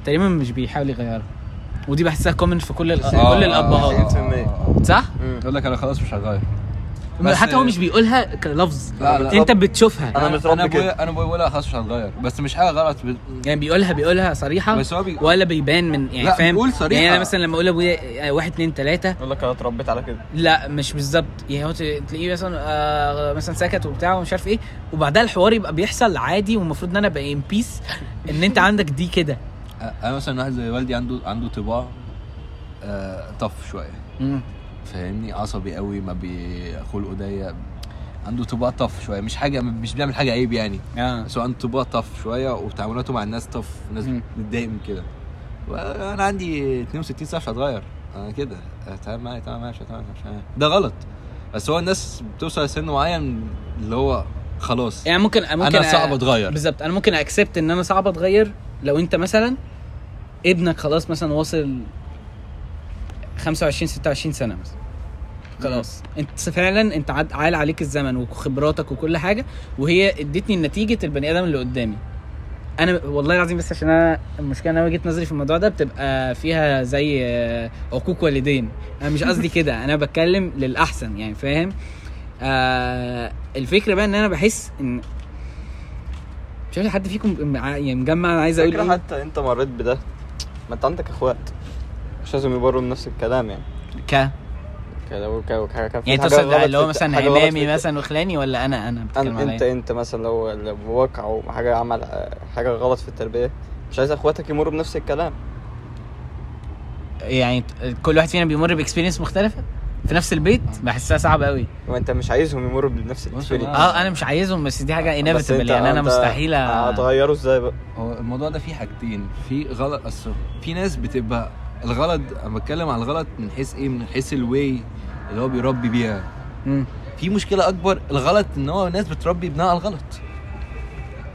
S1: تقريبا مش بيحاول يغيرها. ودي بحسها common في كل ال- في
S3: آه،
S1: كل
S3: آه،
S1: الأبهات.
S2: 90%.
S1: صح؟
S3: يقول لك أنا خلاص مش هغير. بس-
S1: حتى هو مش بيقولها كلفظ.
S3: لا، لا.
S1: أنت بتشوفها.
S2: أنا متربي
S3: أنا
S2: كده.
S3: ابويا أنا ابويا لها خلاص مش هتغير. بس مش حاجة غلط ب...
S1: يعني بيقولها بيقولها صريحة
S3: بس هو بي...
S1: ولا بيبان من يعني
S3: لا،
S1: فاهم؟
S3: بيقول صريحة.
S1: يعني أنا مثلا لما أقول ابويا واحد اتنين تلاتة.
S2: يقول لك أنا اتربيت على كده.
S1: لا مش بالظبط. يعني هو تلاقيه مثلا آه مثلا سكت وبتاع ومش عارف إيه. وبعدها الحوار يبقى بيحصل عادي والمفروض إن أنا أبقى in peace إن أنت عندك دي كده.
S3: أنا مثلا واحد زي والدي عنده عنده طباع آه... طف
S1: شوية.
S3: فاهمني عصبي قوي ما بيخلقه ضيق عنده طباع طف شوية مش حاجة مش بيعمل حاجة عيب يعني
S1: آه
S3: بس هو عنده طباع طف شوية وتعاملاته مع الناس طف الناس. بتضايق من كده وأنا عندي 62 سنه مش هتغير أنا كده اتعامل معايا اتعامل معايا مش. ده غلط بس هو الناس بتوصل لسن معين اللي هو خلاص
S1: يعني ممكن ممكن
S3: أنا صعب اتغير
S1: بالظبط أنا ممكن اكسبت ان أنا صعب اتغير لو انت مثلا ابنك خلاص مثلا واصل 25 26 سنة مثلا. خلاص. انت فعلا انت عاد عال عليك الزمن وخبراتك وكل حاجة وهي ادتني نتيجه البني آدم اللي قدامي. أنا والله العظيم بس عشان أنا المشكلة إن أنا وجهة نظري في الموضوع ده بتبقى فيها زي آه، عقوق والدين. أنا مش قصدي كده. أنا بتكلم للأحسن يعني فاهم؟ آه الفكرة بقى إن أنا بحس إن مش عارف حد فيكم مع- يعني مجمع أنا عايز
S2: أقول
S1: إيه؟
S2: حتى أنت مريت بده. ما أنت عندك أخوات. مش لازم يبروا بنفس الكلام يعني.
S1: ك؟
S2: كده ك- ك-
S1: يعني
S2: حاجة
S1: تقصد اللي هو مثلا امامي
S2: في-
S1: مثلا وخلاني ولا أنا؟ أنا بتتكلم
S2: أن- انت أنت مثلا لو لو بواقع أو حاجة عمل حاجة غلط في التربية مش عايز أخواتك يمروا بنفس الكلام.
S1: يعني كل واحد فينا بيمر ب experience مختلفة؟ في نفس البيت بحسها صعبة قوي
S2: وانت مش عايزهم يمروا بنفس ال
S3: experience.
S1: آه أنا مش عايزهم بس دي حاجة
S2: انت-
S1: يعني أنا
S2: انت
S1: مستحيل أ-
S2: هتغيره إزاي بقى
S3: هو الموضوع ده فيه حاجتين في غلط أصل في ناس بتبقى الغلط أنا بتكلم على الغلط من حيث إيه من حيث ال way اللي هو بيربي بيها
S1: مم.
S3: في مشكلة أكبر الغلط إن هو ناس بتربي ابنها على الغلط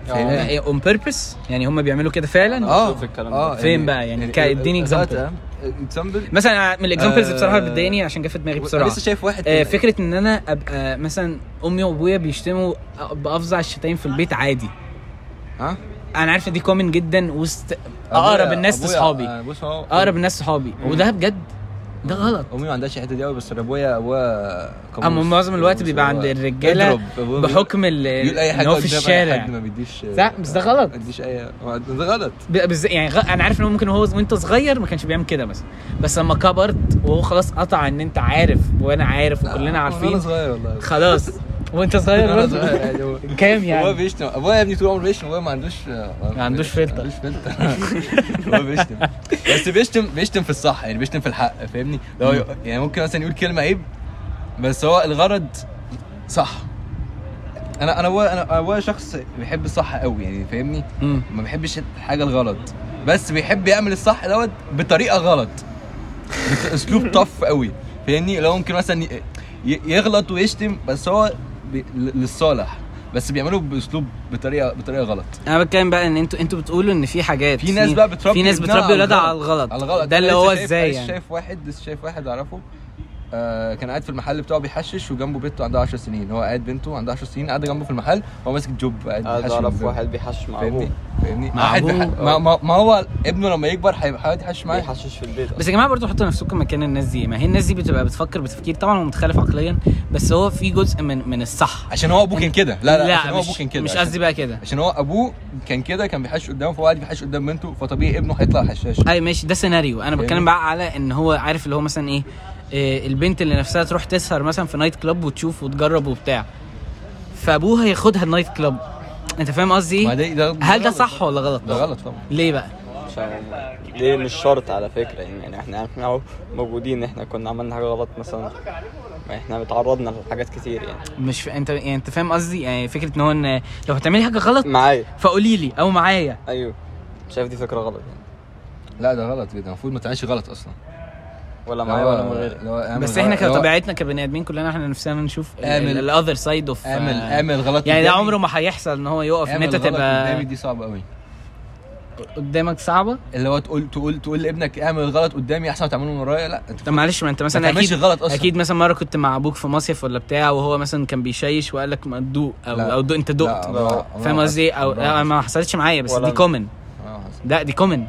S3: فاهمني؟
S1: on purpose يعني هم بيعملوا كده فعلا
S2: آه ده.
S1: فين بقى؟ يعني اديني example.
S3: example
S1: مثلا من ال examples اللي بصراحة
S3: آه،
S1: بتضايقني عشان جه في دماغي بسرعة.
S3: لسه شايف واحد
S1: آه، فكرة إن أنا أبقى مثلا أمي وأبويا بيشتموا بأفظع الشتايم في البيت عادي.
S3: ها؟
S1: أنا عارف إن دي common جدا وسط أقرب الناس لصحابي.
S3: آه، بص هو
S1: أقرب الناس صحابي وده بجد ده غلط.
S3: أمي ما عندهاش الحتة دي قوي بس ابويا أبويا قاموس.
S1: أما معظم الوقت بيبقى عند
S3: الرجالة
S1: بحكم ال-
S3: إن
S1: هو في الشارع.
S3: حد ما بيديش
S1: لا، بس ده غلط.
S3: ما بيديش اي ده غلط.
S1: بز... يعني غ... أنا عارف إن هو ممكن هو وأنت صغير ما كانش بيعمل كده مثلا بس لما كبرت وهو خلاص قطع إن أنت عارف وأنا عارف وكلنا
S3: أنا
S1: عارفين
S3: صغير والله.
S1: خلاص. وانت صغير برضه؟
S3: يعني. هو-
S1: كام
S3: هو
S1: يعني
S3: بيشتم ابويا يا ابني طول عمره بيشتم ابويا ما عندوش
S1: ما عندوش فلتر.
S3: ما عندوش فلتر. هو بيشتم. بس بيشتم بيشتم في الصح يعني بيشتم في الحق فاهمني؟ لو يعني ممكن مثلا يقول كلمة عيب بس هو الغرض صح. أنا أنا أنا ابويا شخص بيحب الصح قوي يعني فاهمني. ما بيحبش الحاجة الغلط. بس بيحب يعمل الصح دوت بطريقة غلط. اسلوب طف قوي فاهمني؟ لو ممكن مثلا يغلط ويشتم بس هو للصالح بس بيعملوا بأسلوب بطريقه بطريقة غلط.
S1: أنا بتكلم بقى إن أنتوا أنتوا بتقولوا إن في حاجات
S3: في ناس بقى بتربي
S1: في ناس بتربي
S3: على
S1: ولادها
S3: الغلط.
S1: على الغلط.
S3: على الغلط.
S1: ده اللي هو
S3: إزاي
S1: يعني؟
S3: شايف واحد شايف واحد أعرفه آه كان قاعد في المحل بتاعه بيحشش وجنبه بنته عندها 10 سنين. هو قاعد بنته عندها 10 سنين قاعدة جنبه في المحل هو ماسك جوب قاعد
S2: عايز
S3: بيحشش أعرف.
S2: واحد بيحشش مع
S3: فاهمني؟
S2: أبوه.
S3: فاهمني؟ واحد. ما, ما, ما هو ابنه لما يكبر هيحاول يحشش معاه.
S2: بيحشش في البيت.
S1: بس يا جماعة برضه حطوا نفسكم مكان الناس دي. ما هي الناس دي بتبقى بتفكر بتفكير طبعا هو متخلف عقليا بس هو في جزء من من الصح.
S3: عشان هو أبوه كان كده. لا لا, عشان هو
S1: مش
S3: ابوه كان كده.
S1: مش
S3: عشان-
S1: قصدي بقى كده.
S3: عشان هو أبوه كان كده كان بيحش قدامه فهو قاعد بيحش قدام بنته فطبيعي ابنه هيطلع حشاش.
S1: أي ماشي. ده سيناريو أنا بتكلم؟ بقى على إن هو عارف اللي هو مثلا إيه إيه، البنت اللي نفسها تروح تسهر مثلا في night club وتشوف وتجرب وبتاع. فابوها ياخدها ال night club أنت فاهم قصدي
S3: إيه؟
S1: هل ده صح ولا غلط؟
S3: ده غلط طبعا.
S1: ليه بقى؟
S2: عشان ليه مش شرط على فكرة. يعني إحنا إحنا موجودين. إحنا كنا عملنا حاجة غلط مثلا. ما إحنا اتعرضنا لحاجات كتير يعني.
S1: مش ف... انت يعني أنت فاهم قصدي؟ يعني فكرة إن هو إن لو هتعملي حاجة غلط
S2: معايا.
S1: فقولي لي أو معايا.
S2: أيوه. شايف دي فكرة غلط يعني.
S3: لا ده غلط جدا. المفروض ما تعملش غلط أصلا.
S2: ولا معايا ولا من غيري
S1: بس إحنا كطبيعتنا كبني آدمين كلنا إحنا نفسنا نشوف
S3: اعمل-
S1: ال other side
S3: of أعمل أعمل غلط
S1: يعني ده. عمره ما هيحصل إن هو يقف إن
S3: أعمل
S1: أنت
S3: غلط قدامي
S1: تبقى
S3: دي صعبة قوي
S1: قدامك صعبة
S3: اللي هو تقول تقول تقول لابنك اعمل غلط قدامي أحسن ما تعمله من ورايا لا أنت
S1: طب معلش ما أنت مثلا أكيد
S3: غلط أصلاً.
S1: أكيد مثلا مرة كنت مع أبوك في مصيف ولا بتاع وهو مثلا كان بيشيش وقال لك ما تدوق أو
S3: لا.
S1: أو دو أنت دقت فاهم قصدي
S3: إيه؟
S1: أو ما حصلتش معايا بس دي. common
S3: آه،.
S1: لا دي
S2: common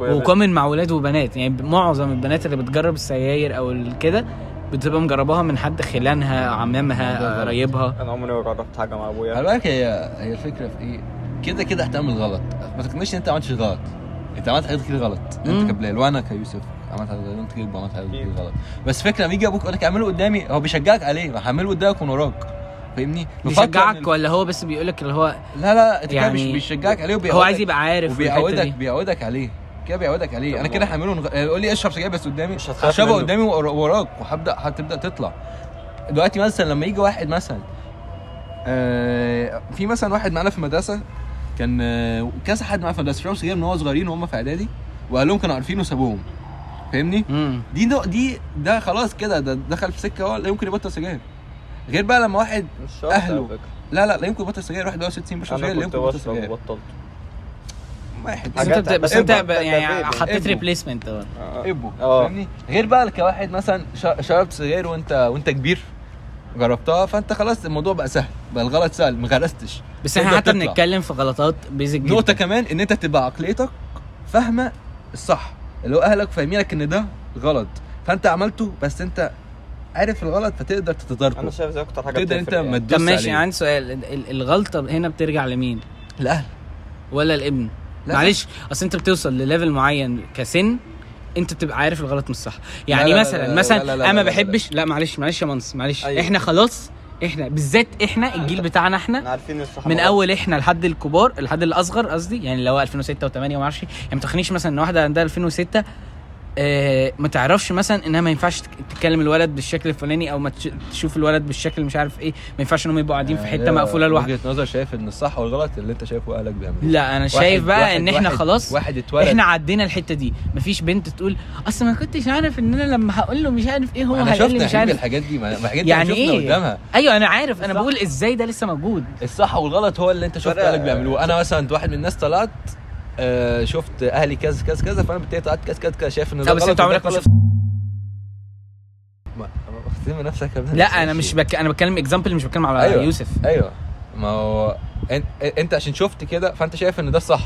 S2: و
S1: common مع ولاد وبنات. يعني معظم البنات اللي بتجرب السجاير أو كده بتبقى مجرباها من حد خلانها عمامها قرايبها.
S2: أنا عمري ما جربت حاجة مع
S3: خلي
S2: ابويا
S3: بالك هي هي الفكرة في إيه؟ كده كده هتعمل غلط ما تقنعش إن أنت ما عملتش غلط. أنت عملت حاجات كتير غلط. أنت كبلال وأنا كيوسف عملت حاجات غلط. أنت كده عملت حاجات كتير غلط. بس فكرة لما يجي أبوك يقول لك اعمله قدامي هو بيشجعك عليه. هعمله قدامك ومن وراك فاهمني؟
S1: بيشجعك ولا هو بس بيقول لك اللي هو
S3: لا لا إنت
S1: يعني
S3: مش بيشجعك عليه
S1: هو
S3: وبيعودك
S1: عايز يبقى عارف
S3: وبيعودك. بيعودك عليه. كده بيعودك عليه. أنا كده هعمله نغ... يقول لي اشرب سجاير بس قدامي؟
S2: منه.
S3: قدامي ور- وراك وهبدا هتبدأ تطلع. دلوقتي مثلا لما يجي واحد مثلا آه في مثلا واحد معانا في المدرسة كان آه كذا حد معانا في المدرسة. شربوا سجاير من هو صغيرين وهم في إعدادي وقال لهم كانوا عارفين وسابوهم. فاهمني؟ دي ده دي ده خلاص كده ده دخل في سكة هو لا يمكن يبطل سجاير. غير بقى لما واحد
S2: مش شرط فكرة.
S3: لا لا لا يمكن يبطل سجاير. واحد بقى 60 بيشرب سجاير لا يمكن
S2: بشرب
S3: سجاير.
S2: وبطلت.
S3: واحد.
S1: بس أنت بس أنت يعني حطيت. replacement
S2: آه.
S3: إبو.
S2: آه.
S3: فاهمني؟ غير بقى كواحد مثلا ش- شربت سجاير وانت وأنت كبير. جربتها فأنت خلاص الموضوع بقى سهل. بقى الغلط سهل ما غرستش.
S1: بس
S3: إحنا
S1: حتى. بنتكلم في غلطات basic جدا.
S3: نقطة كمان إن أنت تبقى عقليتك فاهمة الصح. اللي هو أهلك فاهمينك إن ده غلط. فأنت عملته بس أنت عارف الغلط فتقدر
S2: أنا
S3: تتداركه
S2: شايف دي أكتر حاجة
S3: تقدر
S2: أنت
S3: ما
S2: يعني.
S3: تدوس
S1: طب ماشي. عندي سؤال ال- ال- الغلطة هنا بترجع لمين
S3: الأهل
S1: ولا الابن
S3: لا.
S1: معلش أصل أنت بتوصل لليفل معين كسن أنت بتبقى عارف الغلط من الصح يعني
S3: لا لا
S1: مثلا
S3: لا لا
S1: مثلا
S3: لا لا لا
S1: أنا ما. بحبش لا معلش معلش يا منص معلش
S2: أيوة.
S1: إحنا خلاص إحنا بالذات إحنا الجيل بتاعنا
S2: إحنا عارفين الصح
S1: من. أول إحنا لحد الكبار لحد الأصغر قصدي يعني اللي هو 2006 و8 وما أعرفش يعني ما تخنيش مثلا إن واحدة عندها 2006 آه ما تعرفش مثلا إنها ما ينفعش تك- تتكلم الولد بالشكل الفلاني أو ما تش- تشوف الولد بالشكل مش عارف إيه. ما ينفعش انهم يبقوا قاعدين في حتة مقفولة لوحده
S3: وجهة نظر شايف إن الصح والغلط اللي أنت شايفه اهلك بيعملوه
S1: لا أنا
S3: واحد-
S1: شايف بقى
S3: واحد-
S1: إن إحنا
S3: واحد-
S1: خلاص
S3: واحد اتولد.
S1: إحنا عدينا الحتة دي. مفيش بنت تقول أصل ما كنتش عارف إن أنا لما هقول له مش عارف إيه هو هيقول لي
S3: شفنا
S1: مش عارف.
S3: الحاجات دي ما الحاجات دي
S1: يعني
S3: يعني شفنا
S1: إيه؟
S3: قدامها.
S1: أيوه أنا عارف. أنا بقول إزاي ده لسه موجود.
S3: الصح والغلط هو اللي أنت شفت اهلك بيعملوه. أنا مثلا واحد من الناس طلعت آه شفت أهلي كذا كذا كذا فأنا بالتالي طلعت كذا كذا كذا شايف إن ده
S1: بس
S3: أنت
S1: عمرك ما. شفت
S3: ما- نفسك
S1: لا أنا مش بك... أنا بتكلم اكزامبل مش بتكلم على
S3: أيوة.
S1: يوسف
S3: أيوه ما هو انت, عشان شفت كده فأنت شايف إن ده الصح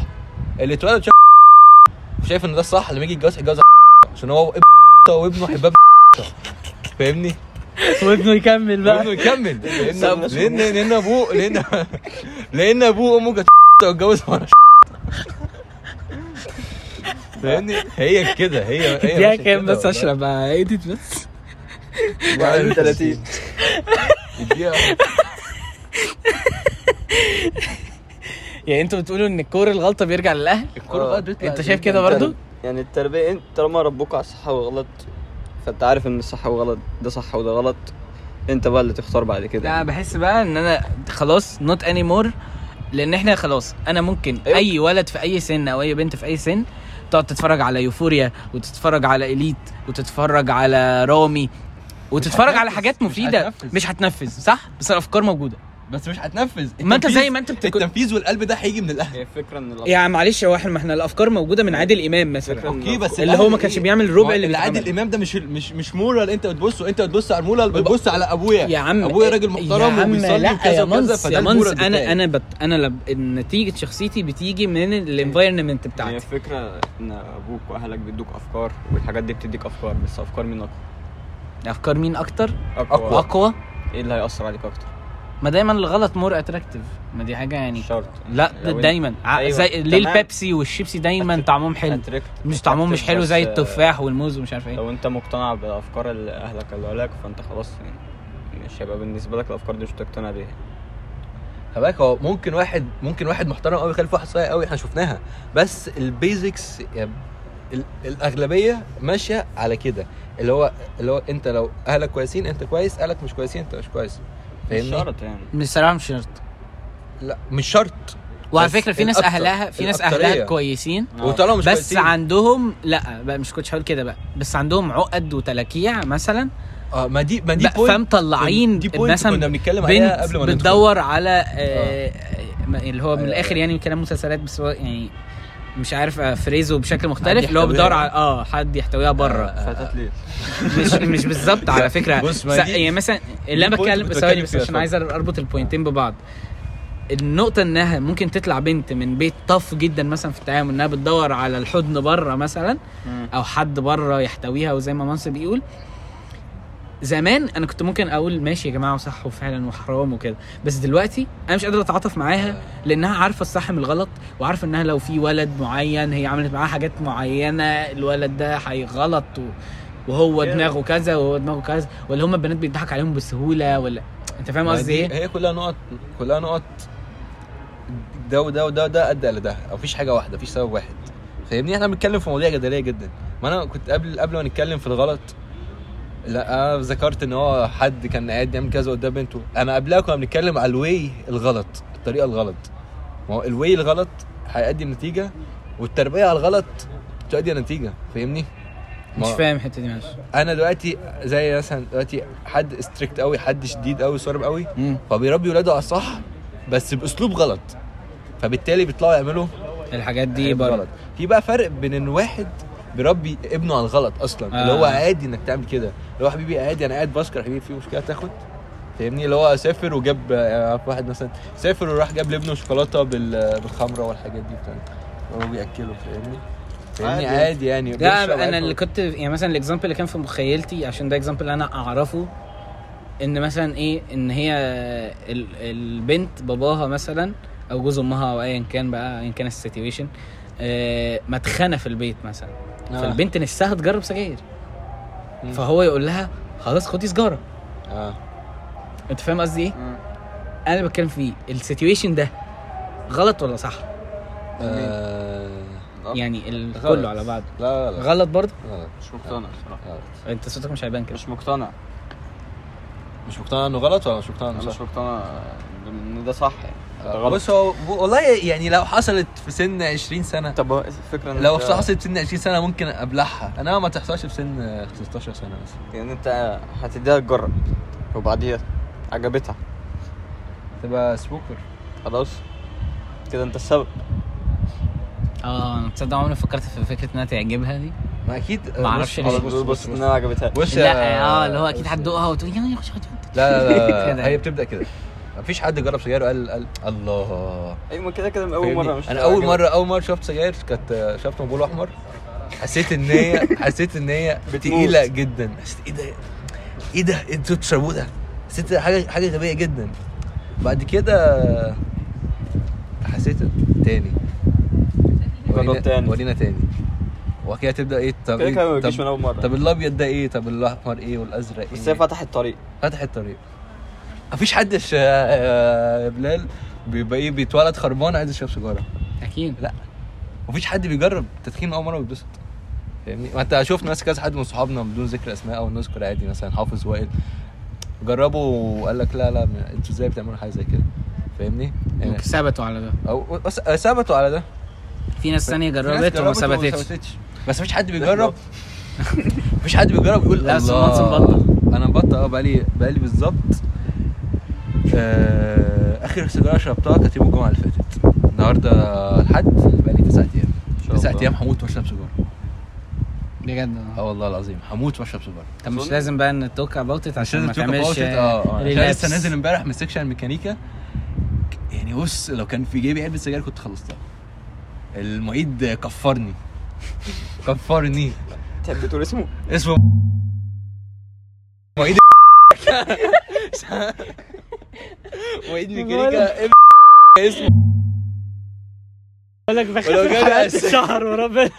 S3: اللي اتولد شايف شايف إن ده الصح لما يجي يتجوز يتجوز عشان هو ابن وابنه حباب فاهمني؟
S1: وابنه يكمل
S3: وابنه يكمل لأن لأن لأن ابوه لأن لأن أبوه وأمه كانت واتجوز وأنا فاهمني؟ هي كده هي هي
S1: يا
S3: ماشية
S1: كام
S3: كده
S1: بس. اشرب ايديت بس.
S2: 31
S3: اديها.
S1: يعني أنتوا بتقولوا ان الكور الغلطة بيرجع للأهل؟
S3: الكورة بقى بتطلع
S1: انت شايف كده برضو؟
S2: يعني التربية انت طالما ربوك على الصح والغلط فانت عارف ان الصح والغلط ده صح وده غلط انت بقى اللي تختار بعد كده.
S1: لا بحس بقى ان أنا خلاص not anymore لأن إحنا خلاص أنا ممكن
S2: أيوة.
S1: أي ولد في أي سن أو أي بنت في أي سن تقعد تتفرج على يوفوريا وتتفرج على إليت وتتفرج على رامي وتتفرج على حاجات
S3: مفيدة.
S1: مش هتنفذ صح بس الأفكار موجودة
S3: بس مش هتنفذ.
S1: ما انت زي ما انت بتك-
S3: التنفيذ والقلب ده هيجي من الأهل.
S2: هي إن
S1: يعني معلش هو إحنا ما إحنا الأفكار موجودة من عادل إمام مثلا.
S3: أوكي بس
S1: اللي هو ما كانش
S3: إيه؟
S1: بيعمل الربع اللي
S3: اللي عادل. إمام ده مش مش مش moral أنت بتبصه أنت بتبص على ال moral بتبص على أبويا.
S1: يا عم
S3: أبويا راجل محترم
S1: يا عم
S3: وبيصلي وكذا
S1: يا
S3: وكذا
S1: منص
S3: فده
S1: يا ال
S3: moral
S1: أنا
S3: بتاعي.
S1: أنا بت أنا لب... نتيجه شخصيتي بتيجي من ال environment
S2: هي
S1: بتاعتي.
S2: الفكرة إن أبوك وأهلك بيدوك أفكار والحاجات دي بتديك أفكار بس أفكار مين اقوى
S1: أفكار مين أكتر؟
S2: أقوى.
S1: أقوى؟
S2: إيه اللي هيأثر عليك أكتر؟
S1: ما دايما الغلط more attractive ما دي حاجة يعني
S2: شرط.
S1: لا دايما.
S2: أيوة،
S1: زي ليه. البيبسي والشيبسي دايما
S2: أتر-
S1: طعمهم حلو. مش طعمهم مش حلو زي
S2: آه،
S1: التفاح والموز ومش عارف إيه.
S2: لو أنت مقتنع بالافكار اللي أهلك قالوا لك فأنت خلاص يعني. مش هيبقى بالنسبة لك الأفكار دي مش هتقتنع بيها.
S3: خلي بالك هو ممكن واحد ممكن واحد محترم قوي يخالف واحد صايع قوي إحنا شفناها. بس ال basics يعني ال- الأغلبية ماشية على كده. اللي هو اللي هو أنت لو أهلك كويسين أنت كويس. أهلك مش كويسين أنت مش كويس.
S2: مش
S3: فاهمني؟
S2: شرط يعني.
S1: مش صراحة مش شرط.
S3: لا مش شرط.
S1: وعلى فكرة في ناس اهلها في ناس. أهلها كويسين
S3: وطالما مش
S1: بس
S3: كويسين.
S1: عندهم لا بقى مش كنتش هقول كده بقى. بس عندهم عقد وتلاكيع مثلا.
S3: آه ما دي ما دي
S1: بقى فاهم
S3: point-
S1: طلعين
S3: دي point
S1: مثلا
S3: كنا بنتكلم عليها قبل ما ندخل.
S1: بتدور على آه ما- اللي هو من
S3: أيوة، الآخر.
S1: يعني كلام مسلسلات بس هو يعني مش عارف افريزه بشكل مختلف اللي هو
S3: يحتويها.
S1: على آه حد يحتويها بره
S3: آه.
S2: فتات ليه
S1: مش مش بالظبط على فكرة
S3: بص، ما
S1: س-
S3: دي-
S1: يعني مثلا اللي
S3: أنا
S1: بتكلم ثواني بس عشان. عايز أربط البوينتين ببعض النقطة إنها ممكن تطلع بنت من بيت طف جدا مثلا في التعامل إنها بتدور على الحضن بره مثلا أو حد بره يحتويها وزي ما منصب بيقول زمان أنا كنت ممكن أقول ماشي يا جماعة وصح وفعلا وحرام وكده بس دلوقتي أنا مش قادر أتعاطف معاها لأنها عارفة الصح من الغلط وعارفة إنها لو في ولد معين هي عملت معاه حاجات معينة الولد ده هيغلط. وهو دماغه كذا وهو دماغه كذا ولا هم البنات بيضحك عليهم بسهولة ولا أنت فاهم قصدي
S3: دي-
S1: إيه؟
S3: هي كلها نقط كلها نقط ده وده وده وده ادى لده مفيش حاجة واحدة مفيش سبب واحد فاهمني إحنا بنتكلم في مواضيع جدلية جدا ما أنا كنت قبل قبل ما نتكلم في الغلط لا أنا ذكرت إن هو حد كان قاعد يعمل كذا قدام بنته. أنا قبلها كنا بنتكلم على ال way الغلط الطريقة الغلط. ما هو ال way الغلط هيؤدي النتيجه والتربية على الغلط تؤدي النتيجه فاهمني؟
S1: مش فاهم الحتة دي معلش.
S3: أنا دلوقتي زي مثلا دلوقتي حد strict قوي حد شديد قوي صارم قوي فبيربي ولاده على الصح بس بأسلوب غلط. فبالتالي بيطلعوا يعملوا
S1: الحاجات دي برضه
S3: غلط. في بقى فرق بين إن واحد بيربي ابنه على الغلط أصلا.
S1: آه.
S3: اللي هو عادي إنك تعمل كده. اللي هو حبيبي عادي أنا قاعد بسكر حبيبي في مشكلة تاخد؟ فاهمني؟ اللي هو سافر وجاب آه، واحد مثلا سافر وراح جاب لابنه شوكولاتة بال- بالخمرة والحاجات دي بتاع هو بيأكله فاهمني؟ فاهمني؟
S2: عادي.
S3: عادي يعني.
S1: لا
S3: أنا.
S1: اللي كنت يعني مثلا ال example اللي كان في مخيلتي عشان ده example أنا أعرفه إن مثلا إيه إن هي ال- البنت باباها مثلا أو جوز أمها أو ايا كان بقى ايا كان ال situation آه، مدخنة في البيت مثلا
S3: آه.
S1: فالبنت نفسها تجرب سجاير. فهو يقول لها خلاص خدي سجاره
S3: آه
S1: أنت فاهم قصدي إيه؟ أنا بتكلم فيه ال situation ده غلط ولا صح؟
S3: آه،
S1: يعني ال-. كله على بعض
S3: لا لا لا
S1: غلط برضه
S3: غلط
S2: مش مقتنع الصراحه
S3: غلط.
S1: أنت صوتك مش هيبان كده
S2: مش مقتنع
S3: مش مقتنع إنه غلط ولا مش مقتنع انه
S2: أنا مش
S3: صح؟
S2: مقتنع إن ده صح يعني
S3: آه،
S2: غلط
S3: بص هو والله يعني لو حصلت في سن 20 سنه
S2: طب الفكرة ان
S3: لو
S2: انت-
S3: حصلت في سن 20 سنه ممكن ابلعها أنا ما تحصلش في سن 16 سنه بس
S2: يعني انت هتديها تجرب وبعديها عجبتها
S3: تبقى سبوكر
S2: خلاص كده انت السبب
S1: آه أنا تصدق عمري فكرت في فكره انها تعجبها دي
S3: ما أكيد
S1: ما أعرفش ليه.
S2: بص ان أنا عجبتها
S3: بص
S1: لا آه اللي هو أكيد هتدوقها وتقول يا يا
S3: لا لا. لا هي بتبدا كده مفيش حد جرب سجاير وقال قال الله.
S2: أيوه ما كده كده من
S3: أول؟
S2: مرة مش
S3: أنا
S2: أول.
S3: مره أول مرة شفت سجاير كانت شفت مبول أحمر. حسيت إن هي حسيت إن هي. تقيلة جدا. حسيت إيه ده؟ إيه ده؟ أنتوا بتشربوه ده؟ حسيت حاجة حاجة غبية جدا. بعد كده حسيت تاني. ورينا-
S2: تاني.
S3: ورينا تاني. وبعد كده تبدأ إيه؟ طب
S2: كده كده ما بيجيش
S3: طب,
S2: من أول مرة.
S3: طب الأبيض ده إيه؟ طب الأحمر إيه؟ والأزرق إيه؟
S2: بس هي فتحت طريق
S3: فتح الطريق. مفيش حد ش- يا بلال بيبقى إيه بيتولد خربان عايز يشرب سيجارة.
S1: أكيد.
S3: لا. مفيش حد بيجرب تدخين أول مرة ويتبسط. فاهمني؟ ما أنت شفنا ناس كذا حد من صحابنا بدون ذكر أسماء أو نذكر عادي مثلا حافظ وائل. جربوا وقال لك لا لا أنتوا إزاي بتعملوا حاجة زي كده؟ فاهمني؟ يعني
S1: ثبتوا على ده.
S3: أو ثبتوا على ده.
S1: في ناس
S3: ثانية
S1: جربت وما ثبتتش.
S3: بس مفيش حد بيجرب. مفيش حد بيجرب يقول
S1: لا، بس
S3: الله.
S1: أنا مبطل
S3: أه بقالي بقالي بالظبط آه آخر سيجاره شربتها كانت يوم الجمعة اللي فاتت. النهارده الحد بقالي تسع
S2: أيام.
S3: تسع. أيام هموت وأشرب سيجاره
S1: بجد؟
S3: آه والله العظيم. هموت وأشرب سيجاره
S1: طب مش لازم بقى إن talk about
S3: it
S1: عشان
S3: لازم
S1: ما تعملش
S3: آه آه عشان
S1: relapse.
S3: لسه نازل امبارح من section ميكانيكا يعني بص لو كان في جيبي علبة سجاير كنت خلصتها. المعيد كفرني. كفرني.
S2: تحب تقول اسمه؟
S3: اسمه. معيد معيد ميكانيكا اسمه.
S1: بقول لك
S3: ولو
S1: بخاف الشهر وربنا.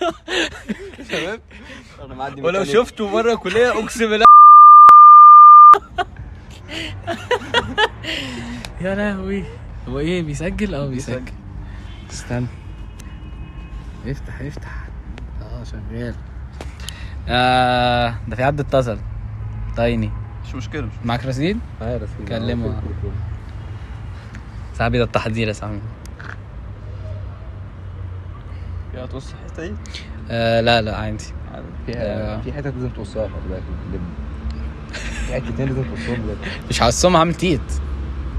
S3: تمام؟ ولو. شفته بره الكليه أقسم بالله.
S1: يا لهوي. هو إيه بيسجل؟ آه بيسجل. استنى. افتح افتح. آه شغال. آه ده في حد اتصل تايني
S2: مش مشكلة مش
S1: معاك رصيد؟ كلمه. صاحبي ده التحضير يا صاحبي
S2: يا توصل الحتة دي؟
S1: آه لا لا عندي
S3: فيها في حتت لازم توصلها خلي بالك في حتتين لازم توصلهم بجد.
S1: مش هقسم عامل تيت.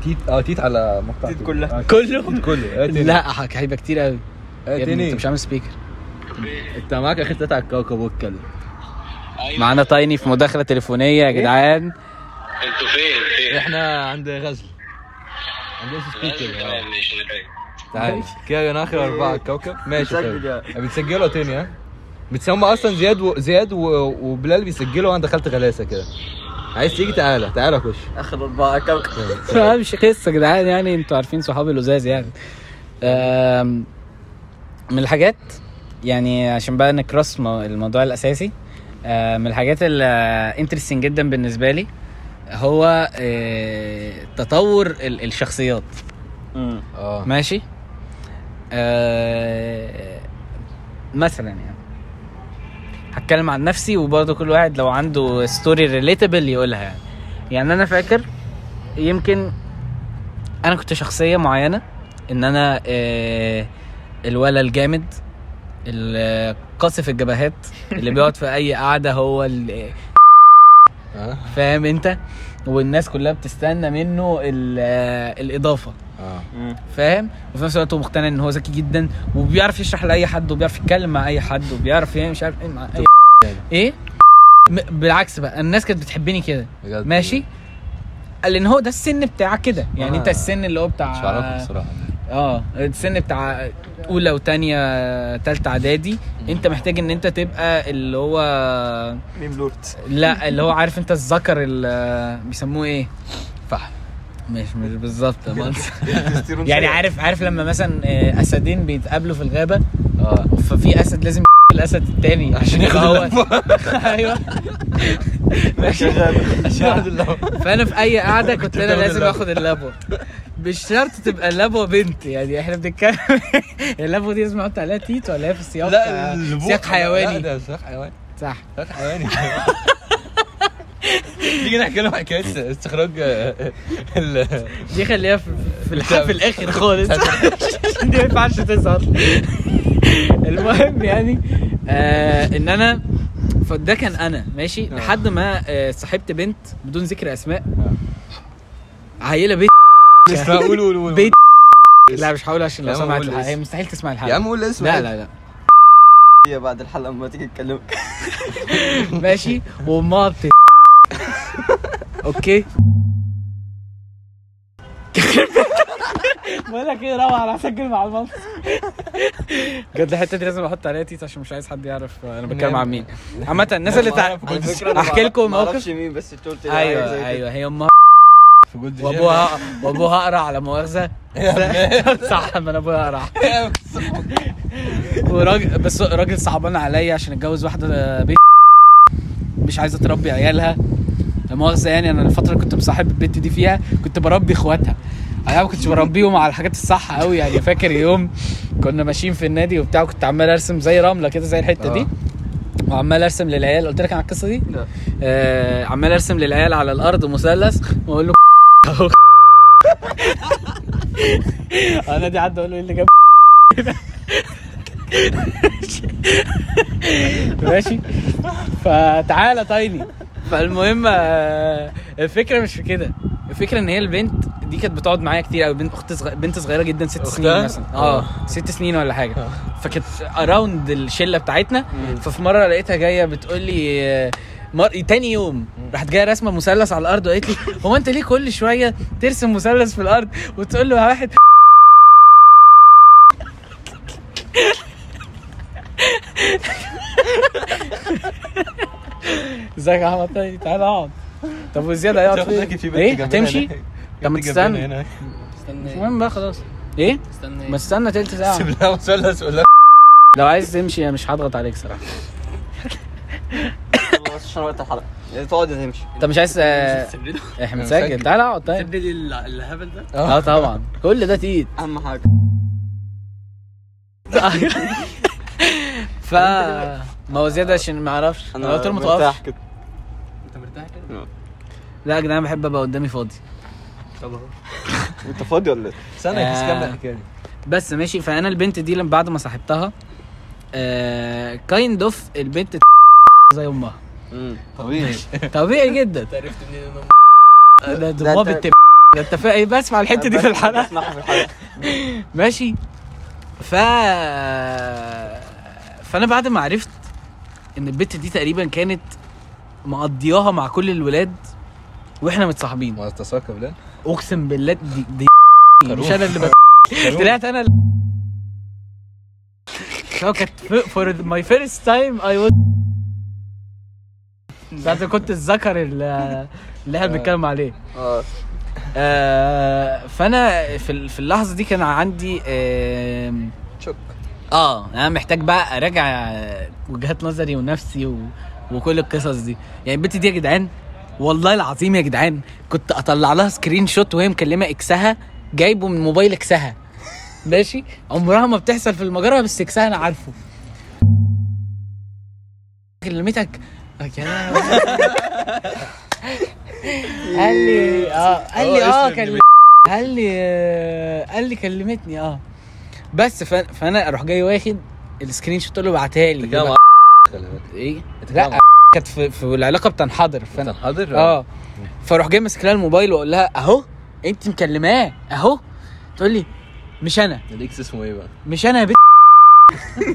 S3: تيت؟ آه تيت على مقطع
S2: تيت كلها.
S1: كله
S3: تيت كله. آه، تاني.
S1: لا هيبقى كتير قوي
S3: آه،
S1: أنت مش عامل speaker
S3: أنت معاك آخر تلاتة على الكوكب واتكلم
S1: معانا تايني في مداخلة تليفونية يا جدعان.
S4: أنتوا فين؟ فين؟
S3: إحنا عند غزل. عند اس
S4: speaker
S3: تعالى كده. أنا آخر أربعة. على الكوكب ماشي
S2: بتسجل
S3: طيب. بتسجلوا تاني ها؟ بتسمى أصلا زياد و... زياد و... وبلال بيسجلوا وأنا دخلت غلاسة كده. عايز تيجي تعالى. تعالى خش
S2: آخر أربعة. كوكب
S1: آه، مش قصة يا جدعان يعني أنتوا عارفين صحابي اللزاز يعني. من الحاجات يعني عشان بقى ن cross مو- الموضوع الأساسي من الحاجات ال interesting جدا بالنسبة لي هو آه، تطور ال- الشخصيات.
S3: آه.
S1: ماشي؟ آه، مثلا يعني. هتكلم عن نفسي وبرضه كل واحد لو عنده story relatable يقولها يعني. يعني أنا فاكر يمكن أنا كنت شخصية معينة إن أنا آه، الولا الجامد القاصف الجبهات اللي بيقعد في أي قعدة هو ال-
S3: آه
S1: فاهم أنت؟ والناس كلها بتستنى منه ال- آه، الإضافة.
S3: آه.
S1: فاهم؟ وفي نفس الوقت هو مقتنع إن هو ذكي جدا وبيعرف يشرح لأي حد وبيعرف يتكلم مع أي حد وبيعرف يعني مش عارف إيه مع أي إيه؟ بالعكس بقى الناس كانت بتحبني كده. ماشي؟ قال إن هو ده السن بتاعك كده. يعني
S3: آه.
S1: أنت السن اللي هو بتاع
S3: مش الصراحه
S1: آه السن بتاع أولى وتانية تالتة إعدادي. أنت محتاج إن أنت تبقى اللي هو
S2: ميم لورد.
S1: لا اللي هو عارف أنت الذكر اللي بيسموه إيه؟
S3: فحم.
S1: مش مش بالظبط يعني. عارف عارف لما مثلا آه، أسدين بيتقابلوا في الغابة؟
S3: آه.
S1: ففي أسد لازم الأسد التاني. عشان يبقى هو أيوه. ماشي.
S3: عشان
S1: فأنا في أي قعدة كنت
S3: أنا
S1: لازم. آخد اللبوه مش شرط تبقى اللبوه بنت. يعني إحنا بنتكلم اللبوه دي لازم أحط عليها تيت ولا هي في سياق
S3: لا
S1: آه، سياق
S3: لا
S1: حيواني
S3: ده سياق حيواني.
S1: صح.
S3: سياق حيواني. تيجي نحكي لهم حكاية استخراج آه، ال
S1: دي خليها في, في, الح... في الآخر خالص. دي ما ينفعش تظهر. المهم يعني آه إن أنا فده كان أنا ماشي؟ لحد ما آه صاحبت بنت بدون ذكر أسماء. عيلة بيت
S3: قول قول قول
S1: بيت لا مش هقول عشان لو سمعت الحلقة هي. مستحيل تسمع الحلقة.
S3: يا عم قول اسمه
S1: لا لا لا.
S2: هي بعد الحلقة لما تيجي تكلمك.
S1: ماشي؟ وامها بت أوكي. بقول لك إيه روح أنا هسجل مع المنصب. بجد الحتة دي لازم أحط عليها تيت عشان مش عايز حد يعرف أنا بتكلم عن مين. عامة الناس اللي تع... أحكي لكم
S2: ما
S1: موقف
S2: أعرفش مين بس انت قلت أيوه.
S1: أيوه هي امها
S3: في جولد
S1: وأبوها وأبوها أقرع على مؤاخذة. صح ما أنا أبويا أقرع. وراجل بس. راجل صعبان عليا عشان اتجوز واحدة بيت مش عايزة تربي عيالها. لا مؤاخذة يعني أنا الفترة اللي كنت مصاحب البنت دي فيها كنت بربي إخواتها. أنا ما كنتش بربيهم على الحاجات الصح قوي يعني فاكر يوم كنا ماشيين في النادي وبتاع كنت عمال أرسم زي رملة كده زي الحتة دي
S3: آه.
S1: وعمال أرسم للعيال قلت لك عن القصة دي
S2: لا.
S1: آه عمال أرسم للعيال على الأرض مثلث وأقول له. أنا دي عدى أقول له إيه اللي جاب ماشي فتعالى تايني فالمهم آه، الفكرة مش في كده الفكرة إن هي البنت دي كانت بتقعد معايا كتير قوي بنت أخت صغ... بنت صغيرة جدا ست؟ سنين مثلا. آه
S3: آه.
S1: ست سنين ولا حاجة. فكانت اراوند الشلة بتاعتنا. ففي مرة لقيتها جاية بتقول لي آه، مر... تاني يوم راحت جاية راسمة مثلث على الأرض وقالت لي هو أنت ليه كل شوية ترسم مثلث في الأرض وتقول له واحد؟ إزيك يا أحمد؟ طيب تعالى أقعد. طب وزيادة هيقعد فين؟ إيه؟ هتمشي؟ طب ما تستنى. مش مهم بقى خلاص. إيه؟
S5: استنى.
S1: ما استنى تلت ساعة.
S3: سيب لها مثلث ولا
S1: لو عايز تمشي أنا مش هضغط عليك
S2: بس عشان وقت الحلقة. يعني تقعد تمشي.
S1: انت مش عايز آه، إحنا بنسجل. تعالى اقعد طيب.
S5: تسجل ال- الهبل ده.
S1: آه. طبعا. كل ده تقيل.
S2: أهم حاجة.
S1: ف ما هو زيادة عشان ما أعرفش. أنا قلت له ما
S2: مرتاح
S1: توقفش
S2: كده.
S5: أنت مرتاح كده؟
S1: لا يا جدعان بحب أبقى قدامي فاضي.
S2: انت فاضي ولا إيه؟
S3: استنى
S1: آه.
S3: بس كمل الحكاية دي
S1: بس ماشي. فأنا البنت دي لما بعد ما صاحبتها kind of البنت زي أمها.
S2: طبيعي.
S1: طبيعي جدا.
S5: عرفت منين إن
S1: ده
S2: ده انت-
S1: بت ده أنت فا- بسمع الحتة دي في
S2: الحلقة. في الحلقة.
S1: ماشي. ف فأنا بعد ما عرفت إن البت دي تقريبا كانت مقضياها مع كل الولاد وإحنا متصاحبين.
S3: ما تتساقى بالله
S1: اقسم بالله دي, دي مش. أنا اللي طلعت أنا اللي هو كانت for my first time I was ساعتها كنت الذكر اللي إحنا بنتكلم عليه.
S2: آه.
S1: آه، فأنا في في اللحظة دي كان عندي
S2: شك.
S1: آه أنا محتاج بقى أراجع وجهات نظري ونفسي و... وكل القصص دي. يعني البت دي يا جدعان والله العظيم يا جدعان كنت أطلع لها screenshot وهي مكلمة ex ها جايبه من موبايل ex ها. ماشي؟ عمرها ما بتحصل في المجرة بس ex ها أنا عارفه. كلمتك. يا قال لي آه قال لي
S3: آه
S1: كلم قال لي قال لي كلمتني آه. بس فأنا أروح جاي واخد ال screenshot اللي بعتها لي.
S3: إيه؟
S1: لا كانت في, في العلاقة بتنحدر فانا
S3: حاضر
S1: آه. فاروح جاي ماسك لها الموبايل وأقول لها أهو أنت مكلماه أهو. تقول لي مش أنا.
S3: ال ex اسمه إيه بقى؟
S1: مش أنا يا بنت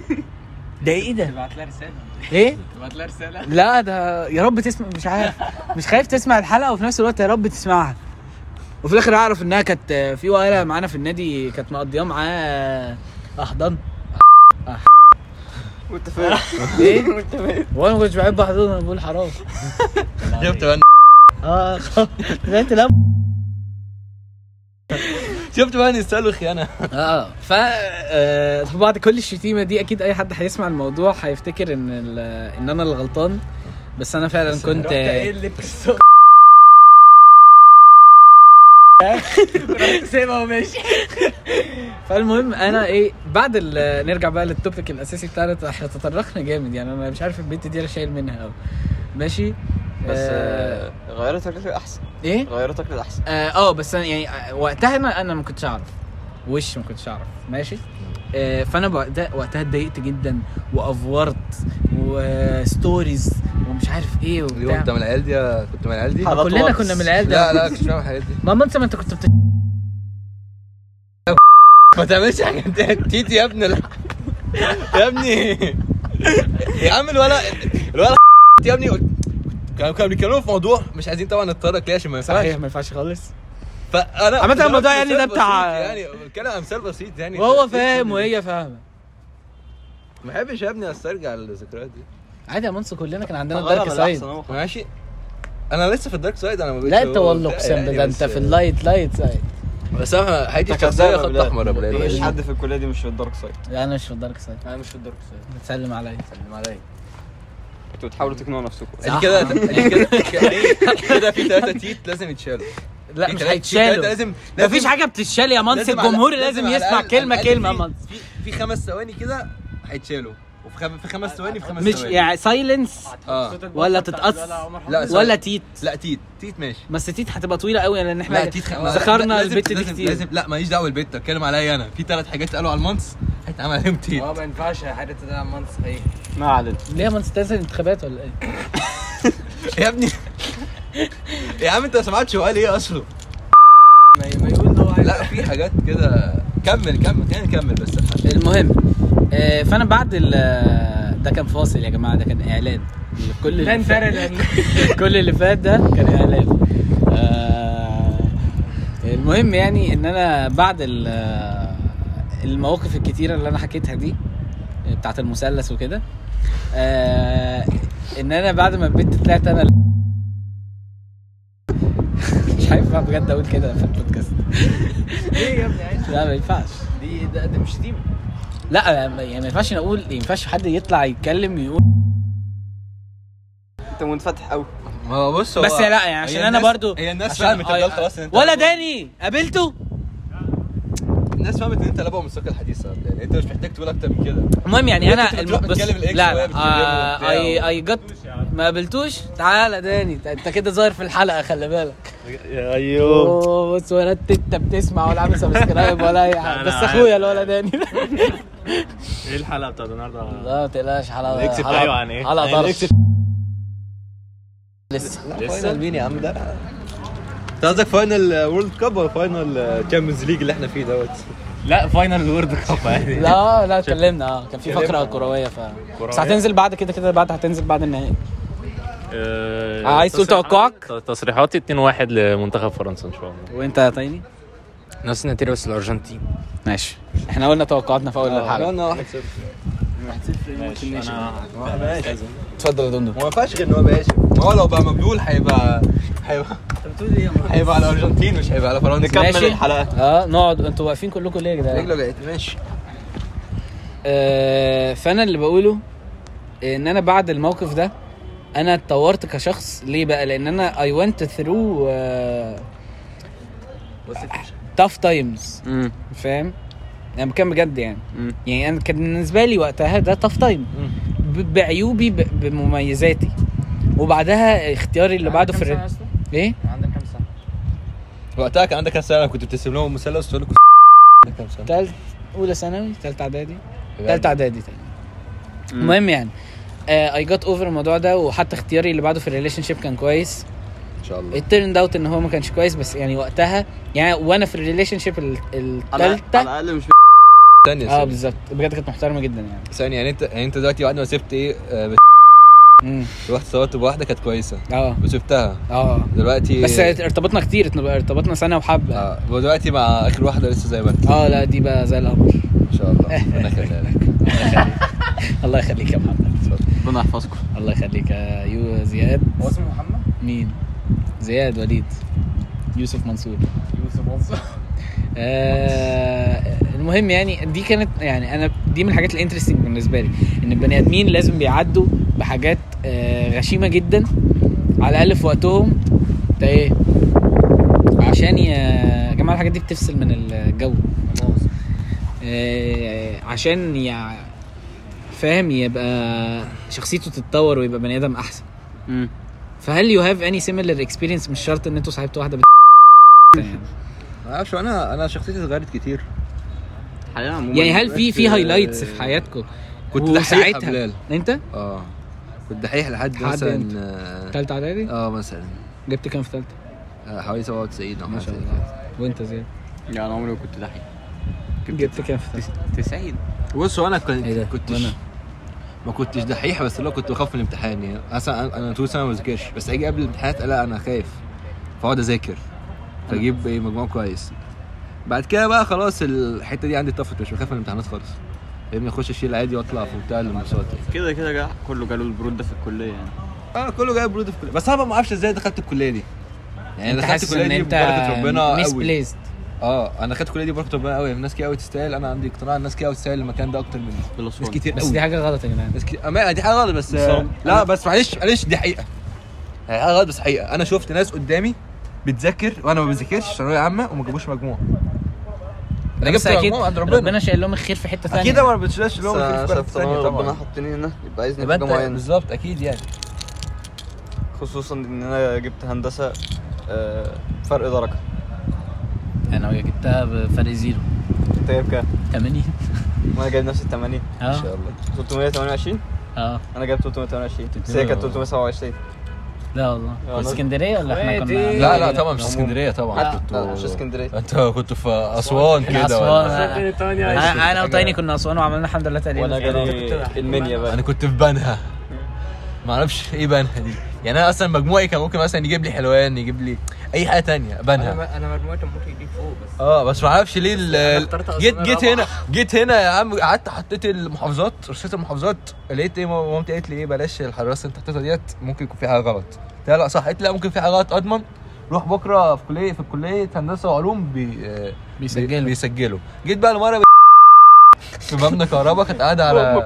S1: ده إيه ده؟
S5: تبعت لها رسالة.
S1: إيه؟
S5: تبعت لها رسالة.
S1: لا ده يا رب تسمع مش عارف مش خايف تسمع الحلقة وفي نفس الوقت يا رب تسمعها. وفي الآخر أعرف إنها كانت في وائله معانا في النادي كانت مقضيه معاه احضان
S2: وانت فين؟
S1: إيه
S2: وانت فين؟
S1: وأنا ما كنتش بحب احضان أنا بقول حرام
S3: جبت بقى
S1: آه خلاص. انت لا
S3: شفت بقى يستاهلوا خيانه
S1: آه ف آه، بعد كل الشتيمة دي أكيد أي حد هيسمع الموضوع هيفتكر إن ال- إن أنا اللي غلطان بس أنا فعلا كنت
S5: إيه سيبها وماشي
S1: فالمهم أنا إيه بعد ال- نرجع بقى للتوبيك الأساسي بتاعنا إحنا تطرقنا جامد يعني أنا مش عارف البنت دي أنا شايل منها قوي ماشي؟
S2: بس
S1: آه
S2: آه، غيرتك للاحسن
S1: إيه؟
S2: غيرتك للاحسن
S1: آه آه، بس أنا يعني آه، وقتها أنا أنا ما كنتش أعرف. وش ما كنتش أعرف. ماشي؟ فأنا وقتها اتضايقت جدا وأفورت و stories ومش عارف
S3: إيه
S1: وبتاع.
S3: أنت من العيال دي كنت من العيال دي؟
S2: حلقات
S1: كلنا. كنا من العيال
S3: لا
S1: ده.
S3: لا كنت بعمل الحاجات دي.
S1: ماما انت ما انت كنت بت...
S3: ما تعملش حاجة انت تيتي يا ابني. لا. يا ابني. يا عم الولا الولا يا ابني كانوا كانوا بيتكلموا في موضوع مش عايزين طبعا نتطرق ليه عشان ما ينفعش.
S1: صحيح ما ينفعش خالص.
S3: فأنا
S1: عامة الموضوع يعني ده بتاع-
S3: بسيط يعني بتكلم عن مثال بسيط يعني
S1: وهو فاهم وهي فاهمة.
S3: ما بحبش يا ابني أسترجع الذكريات دي.
S1: عادي يا منصور كلنا كان عندنا
S2: غير
S1: دارك سايد.
S3: ماشي. أنا لسه في ال dark side أنا ما
S1: لا أنت والله أقسم
S3: يعني،
S1: بالله أنت في ال light light side.
S3: بس أنا حياتي الشخصيه خط. احمر يا
S2: مفيش حد في الكلية دي مش في ال dark side.
S1: لا أنا مش في الدارك سايد.
S5: أنا مش في الدارك سايد.
S1: بتسلم عليا.
S3: سلم عليا.
S2: أنتوا بتحاولوا تقنعوا نفسكم.
S3: كده أدي كده كده في ثلاثة تيت لازم يتشالوا.
S1: لا مش هيتشالوا.
S3: لازم
S1: مفيش حاجة بتتشال يا
S3: على-
S1: الجمهور لازم
S3: على
S1: يسمع كلمة
S3: على
S1: كلمة يا
S3: في-
S1: منص
S3: في في خمس ثواني كده هيتشالوا. وفي خم- في خمس ثواني في خمس
S1: مش
S3: ثواني.
S1: يعني سايلنس
S3: آه.
S1: ولا تتقص
S3: لا.
S1: ولا تيت.
S3: لا تيت. تيت ماشي.
S1: بس تيت هتبقى طويلة قوي لأن
S3: لا
S1: إحنا
S3: تيت
S1: ذكرنا البت دي
S3: لازم-
S1: كتير.
S3: لازم لا ماليش دعوة بالبت اتكلم عليا أنا. في ثلاث حاجات قالوا على المنص هيتعمل عليهم تيت.
S5: آه ما ينفعش حاجة ده منص إيه؟
S2: ما علينا.
S1: ليه يا منص تنزل انتخابات ولا إيه؟
S3: يا ابني. يا عم انت ما سمعتش هو قال إيه أصلا
S5: ما يقول هو
S3: لا في حاجات كده. كمل كمل يعني كمل بس.
S1: المهم آه، فأنا بعد ال ده كان فاصل يا جماعة ده كان إعلان. كل اللي فات-
S5: لن
S1: كل اللي فات ده كان إعلان. آه، المهم يعني إن أنا بعد ال- المواقف الكتيرة اللي أنا حكيتها دي بتاعت المثلث وكده آه، إن أنا بعد ما البنت طلعت أنا مش هينفع بجد أقول كده في البودكاست.
S5: ليه يا ابني؟ عايز
S1: لا ما ينفعش.
S5: دي ده, ده مش شتيمه
S1: لا يعني ما ينفعش نقول ما ينفعش حد يطلع يتكلم يقول
S2: انت منفتح قوي
S3: ما هو بص هو
S1: بس لا يعني عشان
S3: أنا
S1: برضو
S3: هي الناس فهمت
S1: آه،
S3: الغلط خلاص ان انت
S1: ولا داني قابلته؟
S3: الناس فهمت إن أنت لابو من السكه الحديثه يعني أنت مش محتاج تقول أكتر من كده.
S1: المهم يعني
S3: أنا
S1: الم-
S3: الإكس
S1: لا لا آه، اي اي جت ما قابلتوش؟ تعالى داني انت- انت كده ظاهر في الحلقة خلي بالك. أيوه. بص ولا انت بتسمع ولا عامل سبسكرايب ولا أي حاجة.
S6: لا،
S1: بس. أخويا الولد داني
S6: إيه الحلقة بتاعت النهارده؟
S1: لا ما تقلقش حلقه حلقه
S6: أيوة عن إيه؟
S1: حلقة
S6: يعني
S1: طرش
S6: الإكس-
S1: لسه.
S3: فاينل مين يا عم ده. أنت قصدك final World Cup ولا final Champions League اللي إحنا فيه دوت؟
S6: لا final ال World Cup عادي.
S1: لا لا اتكلمنا. آه كان في فقرة كروية ف بس هتنزل بعد كده كده بعد هتنزل بعد النهائي.
S6: آه،
S1: عايز تقول توقعك؟
S6: تصريحاتي 2-1 لمنتخب فرنسا إن شاء الله.
S1: وانت يا داني
S7: نفس النتيجه بس الأرجنتين.
S1: ماشي. إحنا قلنا توقعاتنا في اول
S3: إحنا
S1: الحلقة
S3: قلنا 1 0
S6: ماشي أنا
S1: اتفضل يا دندو
S3: ما ينفعش غير إن هو باشا ما هو لو بقى مبلول هيبقى هيبقى
S5: انت بتقول إيه؟
S3: هيبقى على الأرجنتين مش هيبقى على فرنسا.
S2: نكمل
S1: ماشي.
S2: الحلقة.
S1: آه نقعد. أنتوا واقفين كلكم ليه يا جدعان؟
S3: رجلة جايت ماشي.
S1: آه فأنا اللي بقوله إن أنا بعد الموقف ده أنا اتطورت كشخص. ليه بقى؟ لأن أنا I went through tough
S2: times
S1: فاهم؟ أنا بتكلم بجد يعني.
S2: مم.
S1: يعني أنا كان بالنسبة لي وقتها ده tough time بعيوبي ب- بمميزاتي. وبعدها اختياري اللي بعده في
S5: اسطى؟
S1: إيه؟
S5: عندك كام سنة؟
S3: وقتها كان عندك كام سنة؟ كنت بترسم لهم مثلث تقول لك عندك كام سنة؟
S1: تالت أولى ثانوي تالتة إعدادي. تالتة إعدادي تاني المهم يعني I got over الموضوع ده وحتى اختياري اللي بعده في ال relationship كان كويس.
S3: إن شاء الله.
S1: ال turn out إن هو ما كانش كويس بس يعني وقتها يعني وأنا في ال
S2: relationship
S1: الثالثه
S2: على الأقل مش
S1: ثانية
S3: آه
S1: بالظبط. بجد كانت محترمة جدا يعني.
S3: ثانية يعني انت يعني أنت دلوقتي بعد ما سبت إيه آه،
S1: امم
S3: رحت صورت بواحدة كانت كويسة.
S1: آه.
S3: وسبتها.
S1: آه.
S3: دلوقتي
S1: بس ارتبطنا كتير ارتبطنا سنة وحبة.
S3: آه ودلوقتي مع آخر واحدة لسه زي ما أنت.
S1: آه لا دي بقى زي القمر.
S3: إن شاء الله. ربنا يخليها لك.
S1: الله يخليك يا محمد.
S2: ربنا يحفظكم.
S1: الله يخليك. يا يو زياد.
S5: هو اسمه محمد؟
S1: مين؟ زياد وليد. يوسف منصور.
S5: يوسف منصور.
S1: آه المهم يعني دي كانت يعني أنا دي من الحاجات الانترستنج بالنسبة لي إن البني آدمين لازم بيعدوا بحاجات آه غشيمة جدا على الأقل في وقتهم. ده إيه؟ عشان يا جماعة الحاجات دي بتفصل من الجو. آه عشان يع... فاهم يبقى شخصيته تتطور ويبقى بني آدم أحسن.
S2: مم.
S1: فهل you have any similar experience مش شرط إن أنتوا صاحبتوا واحدة بت... يعني.
S3: ما أعرفش أنا أنا شخصيتي اتغيرت كتير.
S2: حاليا عموما
S1: يعني هل في في highlights في حياتكم؟
S3: كنت دحيح بلال
S1: أنت؟
S3: آه. كنت دحيح لحد مثلا؟ آه،
S1: ثالثه إعدادي؟
S3: آه مثلا.
S1: جبت كام في ثالثه
S3: آه، حوالي 97 أو
S1: ما شاء الله. وأنت زياد؟
S2: يعني عمري ما كنت دحيح.
S1: جبت كام في ثالثه
S2: 90
S3: بص هو
S1: أنا
S3: كنت كنتش
S1: وأنا؟
S3: ما كنتش دحيح بس اللي هو كنت بخاف من الامتحان يعني. أصلا أنا طول سنه ما بذاكرش بس أجي قبل الامتحانات لا أنا خايف فأقعد أذاكر. فأجيب إيه مجموع كويس. بعد كده بقى خلاص الحتة دي عندي طفت مش بخاف من الامتحانات خالص. فاهمني؟ أخش أشيل عادي وأطلع في منتهى الانبساط.
S2: كده كده جا كله جاله البرود ده في الكلية يعني.
S3: آه كله جايب برود في الكلية. بس أنا ما أعرفش إزاي دخلت الكلية دي. يعني
S1: أنت
S3: دخلت
S1: حاسس
S3: الكلية
S1: إن
S3: دي
S1: أنت
S3: ببركة ربنا
S1: ميس
S3: قوي آه أنا دخلت الكليه دي ببركه ربنا قوي ناس كتير قوي تستاهل. أنا عندي اقتناع إن ناس كتير قوي تستاهل المكان ده أكتر مني. ناس. كتير
S1: بس
S3: قوي
S1: دي حاجة غلط يا جدعان.
S3: ناس كتير أما دي حاجة غلط بس
S2: بس-
S3: لا بس معلش معلش دي حقيقة. هي حاجة غلط بس حقيقة. أنا شفت ناس قدامي بتذاكر وأنا ما بذاكرش ثانوية عامة وما جابوش مجموع. أنا
S1: بس
S3: جبت أكيد
S1: ربنا,
S3: ربنا
S1: شايل لهم الخير في حتة ثانية
S3: أكيد أنا ما بتشيلش اللي هو في
S2: بس عشان
S3: ثانية
S2: ربنا حطني هنا يبقى عايزني
S3: يبقى
S2: في معينة.
S3: بالظبط أكيد يعني.
S2: خصوصا إن أنا جبت هندسة آه، فرق درجة.
S1: أنا جبتها بفرق زيرو.
S2: انت جايب كام؟
S1: 80
S2: وأنا جايب نفس ال 80
S1: آه.
S3: إن شاء الله.
S2: 328
S1: آه.
S2: أنا جايب 328 بس هي كانت 327
S1: لا والله. في اسكندرية ولا إحنا كنا؟
S3: لا لا طبعا مش. اسكندرية طبعا.
S1: لا،
S3: كنت
S2: مش اسكندرية.
S3: أنت كنت في
S1: أسوان
S3: كده أسوان.
S1: أنا أنا وتايني كنا أسوان وعملنا الحمد لله تقريبا.
S2: وأنا جالي المنيا بقى.
S3: أنا كنت في بنها. ما أعرفش إيه بنها دي. يعني أنا أصلا مجموعي كان ممكن مثلا يجيب لي حلوان يجيب لي أي حاجة تانية بنها.
S7: أنا مجموعتي ممكن يجيب فوق بس.
S3: آه بس ما أعرفش ليه
S7: اخترت
S3: جيت جيت. هنا جيت هنا يا عم قعدت حطيت المحافظات رصيت المحافظات لقيت إيه مامتي قالت لي إيه بلاش الحراسه اللي أنت حطيتها ديت ممكن يكون في حاجة غلط. قلت لها لا صح. قالت لي لا ممكن في حاجة غلط. أضمن روح بكرة في كليه في كلية هندسة وعلوم بي
S1: بيسجلوا.
S3: بيسجلوا. جيت بقى المرة في مبنى كهرباء كانت
S2: قاعدة
S3: على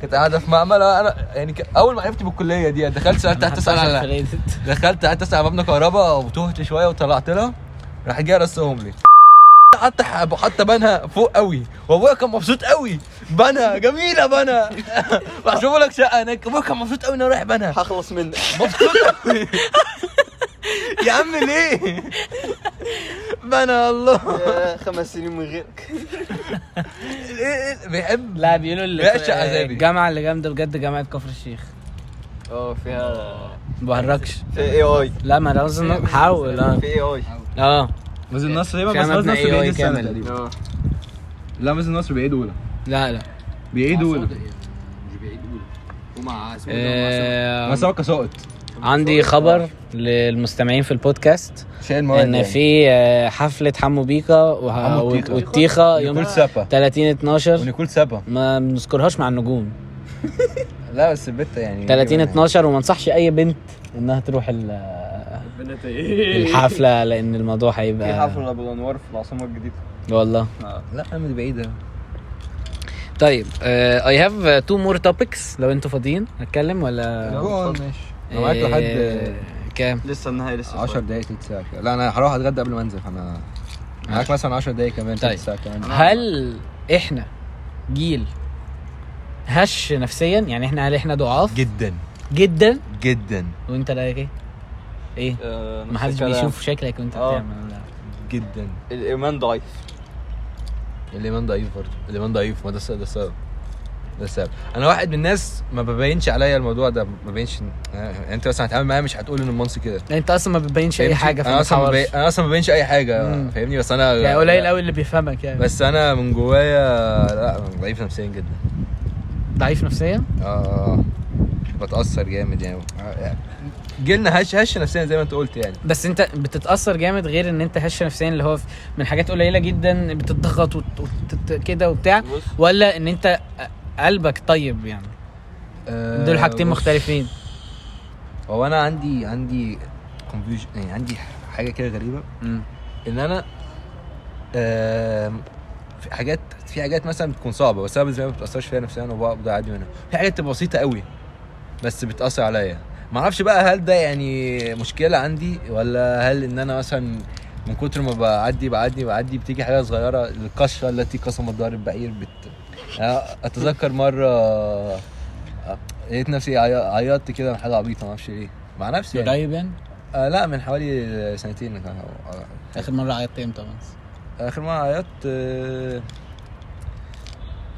S3: كانت قاعدة في معمل أنا يعني ك- أول ما عرفت بالكلية دي دخلت سألت قعدت أسأل على دخلت قعدت أسأل على مبنى كهرباء وتهت شوية وطلعت لها. راح جاي رصهم لي. حتى حتى بنها فوق قوي. وأبويا كان مبسوط قوي. بنها جميلة بنها. راح شوفوا لك شقة هناك. أبويا كان مبسوط قوي إنه رايح بنها.
S2: هخلص منك.
S3: مبسوط قوي. يا عم ليه؟ بنها الله.
S2: يا خمس سنين من غيرك.
S3: بيحب.
S1: لا بيقولوا اللي
S3: بيعشق عذابي.
S1: الجامعة اللي جامده بجد جامعة كفر الشيخ.
S2: آه فيها
S1: ما بهرجش.
S2: في اي اي
S1: لا ما أنا قصدي إنه حاول آه.
S2: في اي اي
S1: آه.
S3: مازن النصر
S1: في مبنى AI كامل.
S2: آه.
S3: لا مازن النصر بيعيد اولى
S1: لا لا.
S3: بيعيد اولى
S1: آه،
S3: بس هو كساقط.
S1: عندي خبر للمستمعين في البودكاست إن
S3: يعني.
S1: في آه، حفلة حمو بيكا وه-. والتيخه يوم
S3: ونيكول سابا.
S1: 30 12
S3: ونيكول سابا.
S1: ما بنذكرهاش مع النجوم.
S3: لا بس البت يعني
S1: 30 12 وما انصحش أي بنت إنها تروح ال- الحفلة لأن الموضوع
S2: في
S1: هيبقى
S2: حفله أبو الأنوار في العاصمة الجديدة.
S1: والله.
S3: لا أنا دي بعيدة.
S1: طيب I have two more topics لو أنتوا فاضيين نتكلم ولا
S3: جون ماشي. أنا معاك
S1: آه،
S3: لحد
S1: كام
S2: لسه النهاية لسه
S3: 10 دقايق تلت ساعة كده. لا أنا هروح أتغدى قبل ما أنزل فأنا معاك مثلا 10 دقايق كمان
S1: طيب.
S3: تلت ساعة كمان
S1: هل إحنا جيل هش نفسيا يعني إحنا هل إحنا ضعاف
S3: جدا
S1: جدا
S3: جدا
S1: وأنت رايك إيه؟ إيه؟
S2: آه،
S1: ما حدش. بيشوف شكلك وأنت
S2: آه.
S1: بتعمل لأ.
S3: جدا
S2: الإيمان ضعيف
S3: الإيمان ضعيف برضه الإيمان ضعيف ما ده ده السبب ده السبب. أنا واحد من الناس ما ببينش عليا الموضوع ده ما ببينش يعني أنت مثلا هتعامل معايا مش هتقول إن المنصب كده.
S1: يعني أنت أصلا ما بتبينش
S3: أي؟
S1: حاجة
S3: أنا
S1: فما
S3: أصلا ما ببين- أنا أصلا ما ببينش أي
S1: حاجة.
S3: فاهمني بس أنا
S1: يعني قليل قوي اللي بيفهمك يعني.
S3: بس أنا من جوايا لا ضعيف نفسيا جدا.
S1: ضعيف نفسيا؟
S3: آه بتأثر جامد يعني. جيلنا هش هش نفسيا زي ما أنت قلت يعني.
S1: بس أنت بتتأثر جامد غير إن أنت هش نفسيا اللي هو من حاجات قليلة جدا بتضغط وت- وت- كده وبتاع ولا إن أنت قلبك طيب يعني. دول حاجتين
S3: بص،
S1: مختلفين.
S3: هو أنا عندي عندي يعني عندي حاجة كده غريبة. إن أنا في حاجات في حاجات مثلا بتكون صعبة بس أنا بالنسبة ما بتأثرش فيها نفسيا وبقعد اعدي منها. في حاجات تبقى بسيطة قوي بس بتأثر عليا. ما أعرفش بقى هل ده يعني مشكلة عندي ولا هل إن أنا مثلا من كتر ما بعدي بعدي بعدي بتيجي حاجة صغيرة القشه التي قسمت ظهر البعير بت أتذكر مرة آه، لقيت نفسي عي- عيطت كده من حاجة عبيطة ما أعرفش ليه. مع نفسي يعني.
S1: قريب يعني؟
S3: آه لا من حوالي سنتين كان- آه،
S1: آخر مرة عيطت إمتى بس؟
S3: آخر ما عيطت آه،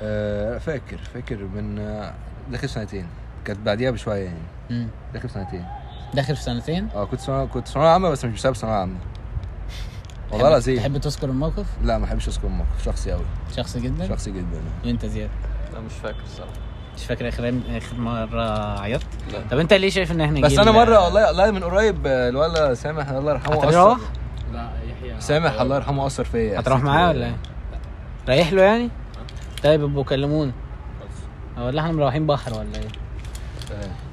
S3: آه، فاكر فاكر من آه، داخل سنتين. كانت بعديها بشوية يعني. داخل سنتين.
S1: داخل في سنتين؟
S3: آه كنت ثانوية كنت ثانوية عامة بس مش بسبب ثانوية عامة. والله العظيم.
S1: تحب تذكر الموقف؟
S3: لا ما بحبش أذكر الموقف. شخصي قوي
S1: شخصي جدا؟
S3: شخصي جدا.
S1: وأنت زياد؟
S2: لا مش فاكر الصراحة.
S1: مش فاكر آخر آخر مرة عيطت؟
S2: لا.
S1: طب أنت ليه شايف إن إحنا
S3: بس أنا مرة والله والله من قريب الولد سامح الله يرحمه
S1: هتروح؟
S3: أثر-
S5: لا يحيى.
S3: سامح الله يرحمه أثر فيا.
S1: هتروح معاه ولا إيه؟ رايح له يعني؟ طيب ابقوا كلمونا. ولا إحنا مروحين بحر ولا
S3: إيه.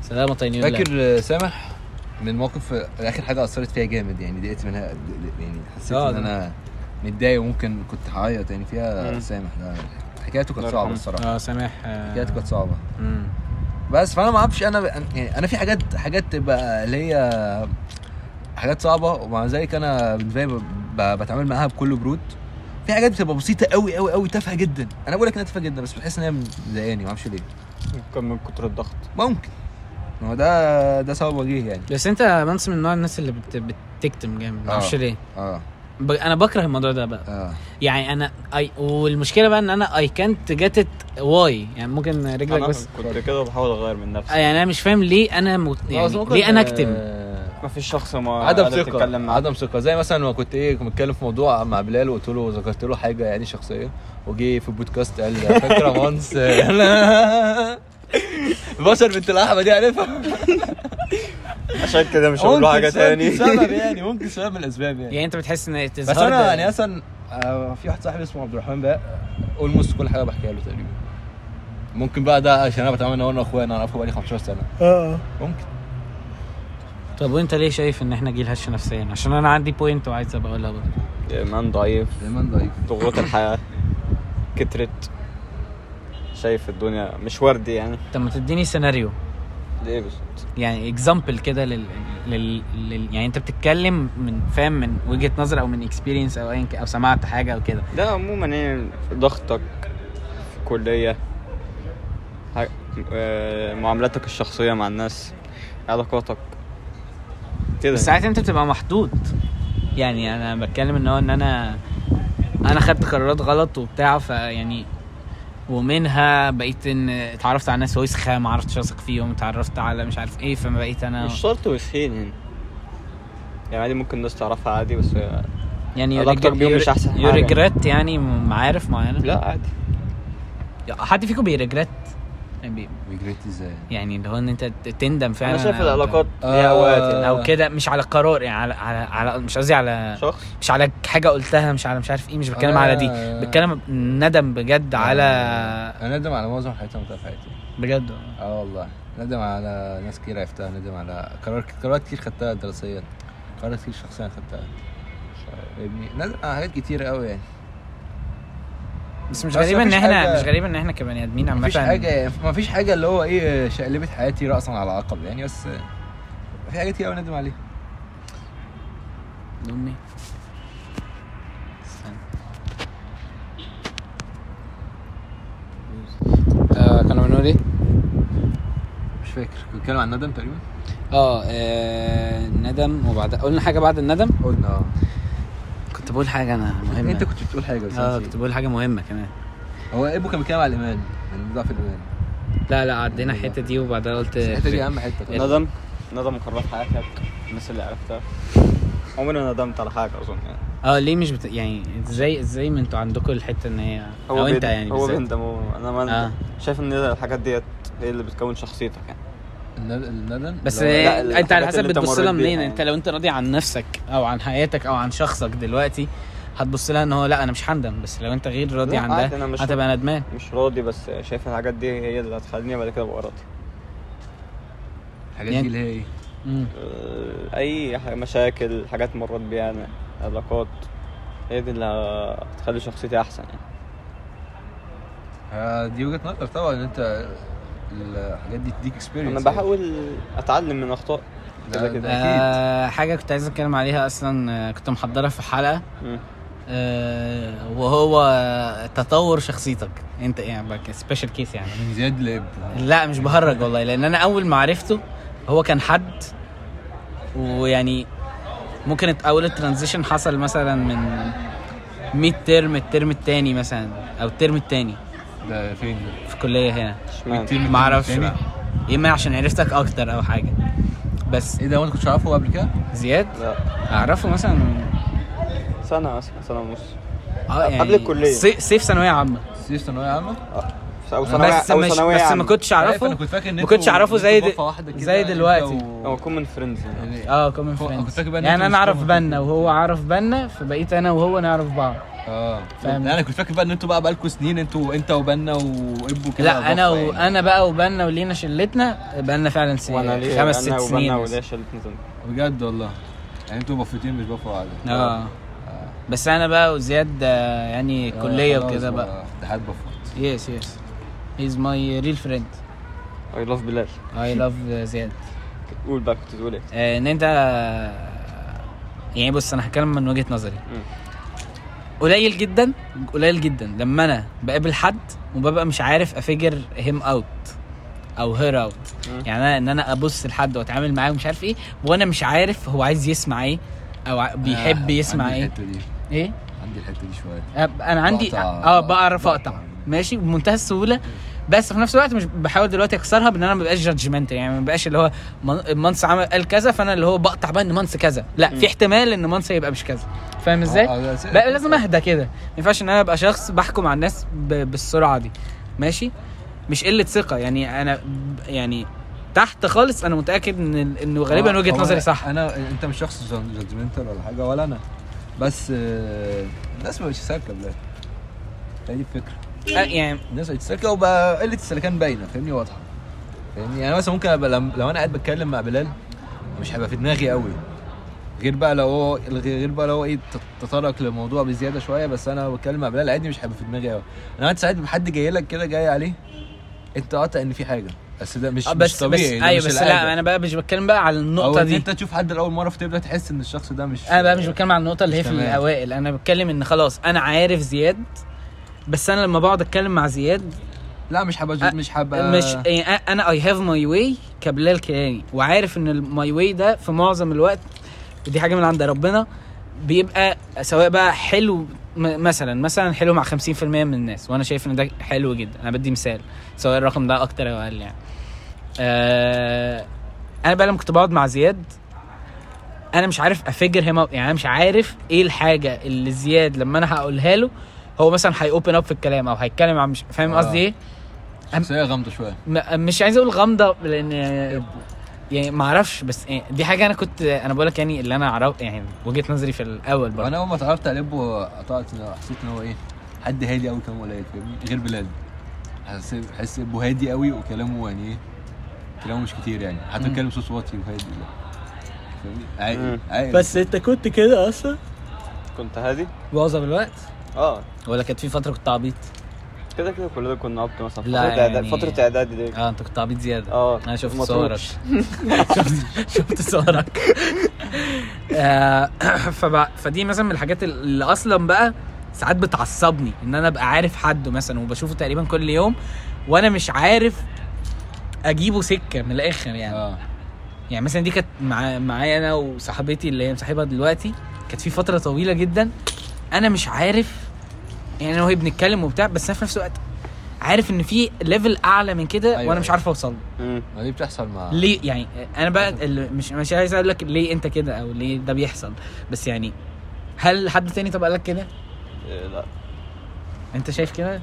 S1: سلامة طينيون
S3: فاكر سامح؟ من موقف آخر حاجة أثرت فيها جامد يعني ضايقت منها يعني حسيت
S1: آه، إن.
S3: أنا متضايق وممكن كنت هعيط يعني فيها
S2: مم.
S3: سامح ده حكايته كانت
S2: صعبة.
S3: الصراحة
S1: آه سامح آه،
S3: حكايته كانت صعبة
S1: مم.
S3: بس فأنا ما أعرفش أنا يعني أنا في حاجات حاجات تبقى اللي هي حاجات صعبة ومع ذلك أنا بالنسبة لي ب- بتعامل معاها بكل برود في حاجات بتبقى بسيطة قوي قوي قوي تافهة جدا أنا بقول لك إنها تافهة جدا بس بحس ان هي مضايقاني ما أعرفش ليه
S2: ممكن من كتر الضغط
S3: ممكن ما هو ده ده سبب وجيه يعني.
S1: بس انت منس من نوع الناس اللي بت... بتكتم جامد
S3: آه.
S1: معرفش ليه.
S3: آه.
S1: ب... أنا بكره الموضوع ده بقى.
S3: آه.
S1: يعني أنا اي والمشكلة بقى ان أنا اي كانت جت ات واي يعني ممكن رجلك
S2: أنا
S1: بس
S2: كنت كده بحاول أغير من
S1: آه،
S2: نفسي.
S1: يعني أنا مش فاهم ليه أنا مت... يعني ليه أنا أكتم؟
S2: ما فيش شخص ما
S3: عدم
S2: تتكلم معاه.
S3: عدم ثقة. زي مثلا لما كنت إيه كنت بتكلم في موضوع مع بلال وقلت له ذكرت له حاجة يعني شخصية. وجي في البودكاست قال لي فاكر يا مانس بشر بنت الأحمد دي عارفها
S2: عشان كده مش هقول حاجة
S3: ممكن
S2: تاني.
S3: سبب يعني ممكن سبب من الأسباب يعني.
S1: يعني أنت بتحس إن
S3: بس
S1: ده-
S3: يعني مثلا آه، في واحد صاحبي اسمه عبد الرحمن بقى almost كل حاجة بحكيها له تقريبا. ممكن بقى ده عشان أنا بتعامل أنا وأنا أخويا أنا أعرفه بقالي 15 سنة. ممكن.
S1: طب وأنت ليه شايف إن إحنا جيل هش نفسيا؟ عشان أنا عندي point وعايز أبقى أقولها برضه.
S2: ايمان ضعيف.
S3: دايما ضعيف.
S2: ضغوط الحياة. كترت. شايف الدنيا مش وردي يعني.
S1: طب ما تديني سيناريو
S2: ليه بالظبط
S1: يعني example كده لل... لل... لل... يعني انت بتتكلم من فاهم من وجهة نظر أو من experience أو ايا أو سمعت حاجة أو كده.
S2: ده عموما يعني ضغطك في الكلية ح- آه، معاملاتك الشخصية مع الناس علاقاتك كده.
S1: بس ساعات انت بتبقى محدود. يعني أنا بتكلم إن هو إن أنا أنا خدت قرارات غلط وبتاع فيعني ومنها بقيت إن اتعرفت على ناس وسخه ما عرفتش أثق فيهم اتعرفت على مش عارف إيه فما بقيت أنا
S2: مش شرط وسخين يعني. يعني عادي ممكن الناس تعرفها عادي بس
S1: يعني
S2: علاقتك بيهم مش.
S1: regret يعني معارف معينة؟
S2: لا عادي.
S1: حد فيكم بي regret يعني بي
S3: regret إزاي
S1: يعني اللي هو إن أنت تندم فعلا
S2: أنا شايف العلاقات
S3: آه.
S2: ليها اوقات يعني.
S1: أو كده مش على قرار يعني على على, على مش قصدي على
S2: شخص؟
S1: مش على حاجة قلتها مش على مش عارف إيه مش بتكلم على دي. بتكلم ندم بجد على
S3: أنا ندم على معظم حياتي في حياتي.
S1: بجد؟
S3: آه والله. ندم على ناس كتير عرفتها ندم على قرار قرارات كتير خدتها دراسيا. قرارات كتير شخصيا خدتها. فاهمني ندم على حاجات كتير قوي يعني.
S1: بس مش
S3: بس
S1: غريب
S3: إن
S1: إحنا
S3: حاجة-
S1: مش غريب إن إحنا كبني آدمين عامة.
S3: مفيش حاجة مفيش حاجة اللي هو إيه شقلبت حياتي راسا على عقب يعني بس في حاجات كتير قوي ندم عليها.
S1: امي آه كنا بنقول إيه؟
S3: مش فاكر. كنت بتكلم عن الندم تقريبا؟
S1: آه آه، ندم وبعد قلنا حاجة بعد الندم؟
S3: قلنا
S1: آه. بقول حاجة أنا مهمة.
S3: أنت كنت بتقول حاجة بس آه.
S1: كنت بقول حاجة مهمة كمان.
S3: هو ابو كان بيتكلم على الإيمان يعني ضعف الإيمان.
S1: لا لا عدينا الحتة دي وبعدها قلت
S3: الحتة دي أهم حتة.
S2: ندم ندم قرارات حياتك الناس اللي عرفتها. عمري ما ندمت على حاجة أظن يعني.
S1: آه ليه مش بت... يعني إزاي إزاي ما أنتوا عندكم الحتة إن هي أو
S2: أنت
S1: يعني
S2: هو بيندم هو أنا ما
S1: آه.
S2: شايف إن الحاجات ديت هي اللي بتكون شخصيتك يعني.
S3: الندم؟
S1: بس
S2: لا،
S1: أنت على حسب بتبص لها منين.
S2: يعني.
S1: أنت لو أنت راضي عن نفسك أو عن حياتك أو عن شخصك دلوقتي هتبص لها إن هو لا أنا مش هندم. بس لو أنت غير راضي عن ده
S2: أنا مش-
S1: هتبقى ندمان.
S2: مش راضي بس شايف الحاجات دي هي اللي هتخليني بعد كده أبقى راضي.
S3: الحاجات
S1: يعني-
S3: دي اللي هي
S1: إيه.
S2: آه، أي مشاكل حاجات مرت بيها أنا علاقات هي دي اللي هتخلي شخصيتي أحسن يعني.
S3: آه، دي وجهة نظر طبعا إن أنت الحاجات دي تديك experience
S2: أنا بحاول أتعلم من أخطاء. كده كده.
S1: آه حاجة كنت عايز أتكلم عليها أصلا آه، كنت محضرها في
S2: حلقة.
S1: آه وهو تطور شخصيتك. أنت يعني بقى special case يعني.
S3: من زياد لاب
S1: لا مش بهرج والله. لأن أنا أول ما عرفته هو كان حد ويعني ممكن أول ال transition حصل مثلا من 100 term ال term التاني مثلا أو ال term التاني.
S3: ده فين؟
S1: في الكليه هنا. ما أعرفش إما عشان عرفتك أكتر أو حاجة. بس.
S3: إيه ده وأنت كنتش عارفه قبل كده؟
S1: زياد؟
S2: لا.
S1: أعرفه مثلا.
S2: سنة مثلا سنة ونص.
S1: آه يعني
S2: قبل الكلية.
S1: صي- صيف ثانوية عامة.
S3: صيف ثانوية عامة؟
S2: أو ثانويه
S1: بس مش بس ما. كنتش أعرفه؟
S3: أنا كنت فاكر إن
S1: ما
S3: انتوا-
S1: كنتش أعرفه زي زي
S3: انت
S1: دلوقتي.
S3: و-
S2: أو كومن فريندز
S3: يعني.
S1: آه كومن
S3: هو-
S1: فريندز
S3: كنت
S1: يعني أنا
S3: أعرف
S1: بنا وهو عارف بنا فبقيت أنا وهو نعرف بعض.
S3: آه.
S1: فاهم.
S3: أنا كنت فاكر بقى إن أنتوا بقى بقالكوا سنين أنتوا أنت وبنا وإبو كده
S1: لا
S3: أنا يعني.
S1: وأنا بقى وبنا ولينا شلتنا بقالنا فعلا سنين
S2: وأنا ليه
S1: خمس ست
S2: أنا
S1: سنين
S2: وبنا. وليا شلتني زمان.
S3: بجد والله. يعني أنتوا بفتين مش بفة واحدة
S1: آه. بس أنا بقى وزياد آه، يعني
S3: آه، كلية
S1: وكده بقى.
S3: اتحاد بفوت
S1: يس يس he's my real friend
S2: I love بلال
S1: I love زياد
S2: قول بقى كنت تقول إيه؟
S1: آه، إن أنت يعني بص أنا هتكلم من وجهة نظري. قليل جدا قليل جدا لما أنا بقابل حد وببقى مش عارف أ figure him out أو her
S2: out.
S1: يعني أنا إن أنا أبص لحد وأتعامل معاه ومش عارف إيه وأنا مش عارف هو عايز يسمع إيه أو بيحب
S3: آه،
S1: يسمع
S3: عندي
S1: إيه.
S3: الحتة دي.
S1: إيه؟
S3: عندي الحتة دي
S1: شوية. أنا عندي
S3: بقطع-
S1: آه بعرف. اقطع ماشي بمنتهى السهولة. بس في نفس الوقت مش بحاول دلوقتي أكسرها بإن أنا ما بقاش judgment يعني ما بقاش اللي هو مانس عمل قال كذا فأنا اللي هو بقطع بقى إن مانس كذا. لأ في احتمال إن مانس يبقى مش كذا. فاهم إزاي؟
S3: آه، ده سهل.
S1: بقى لازم أهدى كده. ما ينفعش إن أنا أبقى شخص بحكم على الناس بالسرعة دي. ماشي؟ مش قلة ثقة. يعني أنا يعني تحت خالص أنا متأكد إن إنه غالبا
S3: آه، وجهة
S1: نظري صح.
S3: أنا أنت مش شخص جادجمنتال ولا حاجة ولا أنا. بس آه، الناس ما بقتش سالكة بجد. هي دي الفكرة
S1: آه، يعني
S3: الناس سالكه وبقى قلة السلكان باينة فاهمني؟ واضحة. فاهمني؟ يعني مثلا ممكن أبقى لم- لو أنا قاعد بتكلم مع بلال مش هيبقى في دماغي قوي غير بقى لو هو غير بقى لو هو إيه تط- تطرق للموضوع بزيادة شوية بس أنا بتكلم مع بلال عادي مش هيبقى في دماغي قوي أنا انت ساعات حد جاي لك كده جاي عليه أنت قاطع إن في حاجة. بس ده مش
S1: آه،
S3: مش
S1: بس بس
S3: طبيعي ده
S1: أيوه
S3: مش
S1: بس. لا أنا بقى مش بتكلم بقى على
S3: أو
S1: النقطه
S3: إن
S1: دي.
S3: أنت تشوف حد لأول مرة فتبدا تحس إن الشخص ده مش
S1: أنا بقى مش بتكلم على النقطة اللي هي
S3: مش
S1: في. الأوائل. أنا بتكلم إن خلاص أنا عارف زياد بس أنا لما بقعد أتكلم مع زياد
S3: لا مش
S1: أ-
S3: مش هبقى
S1: مش يعني أنا I have my way كبلال كياني وعارف إن ال my way ده في معظم الوقت ودي حاجة من عند ربنا بيبقى سواء بقى حلو مثلا مثلا حلو مع 50% من الناس وأنا شايف إن ده حلو جدا. أنا بدي مثال سواء الرقم ده أكتر أو أقل يعني. آه أنا بقى لما كنت بقعد مع زياد أنا مش عارف أفجر هيم يعني أنا مش عارف إيه الحاجة اللي زياد لما أنا هقولها له هو مثلا هيوبن اب في الكلام أو هيتكلم عن مش فاهم
S3: آه.
S1: قصدي
S3: إيه؟ شخصية غامضة
S1: شوية. مش عايز أقول غامضة لأن يعني ما أعرفش بس يعني دي حاجة أنا كنت أنا بقول لك يعني اللي أنا اعرف يعني وجهة نظري في الأول برضه.
S3: وأنا أول ما اتعرفت على ابو قطعت حسيت إن هو إيه حد هادي قوي كلامه قليل فاهمني؟ غير بلال. حسيت حس ابو هادي قوي وكلامه يعني إيه كلامه مش كتير يعني. حتى. بيتكلم صوت واطي وهادي فاهمني. عاقل.
S1: بس أنت كنت كده أصلا؟
S2: كنت هادي؟
S1: معظم الوقت.
S2: آه.
S1: ولا كانت في فترة كنت عبيط؟
S2: كده كده كلنا كنا عبط مثلا.
S1: لا
S2: فترة إعداد-
S1: يعني-
S2: فترة اعدادي دي.
S1: آه أنت كنت عبيط زيادة.
S2: آه.
S1: أنا شفت. صورك. شفت شفت صورك. آه، فبقى فدي مثلا من الحاجات اللي أصلا بقى ساعات بتعصبني إن أنا أبقى عارف حد مثلا وبشوفه تقريبا كل يوم وأنا مش عارف أجيبه سكة من الآخر يعني.
S3: آه.
S1: يعني مثلا دي كانت مع معايا أنا وصاحبتي اللي هي مصاحبها دلوقتي كانت في فترة طويلة جدا أنا مش عارف يعني أنا وهي بنتكلم وبتاع بس أنا في نفس الوقت عارف إن في ليفل أعلى من كده
S3: أيوة،
S1: وأنا مش
S3: أيوة.
S1: عارف أوصل له.
S3: ما دي بتحصل مع
S1: ليه يعني أنا بقى اللي مش مش عايز أقول لك ليه أنت كده أو ليه ده بيحصل بس يعني هل حد تاني طب قال لك كده
S2: إيه، لا
S1: أنت شايف كده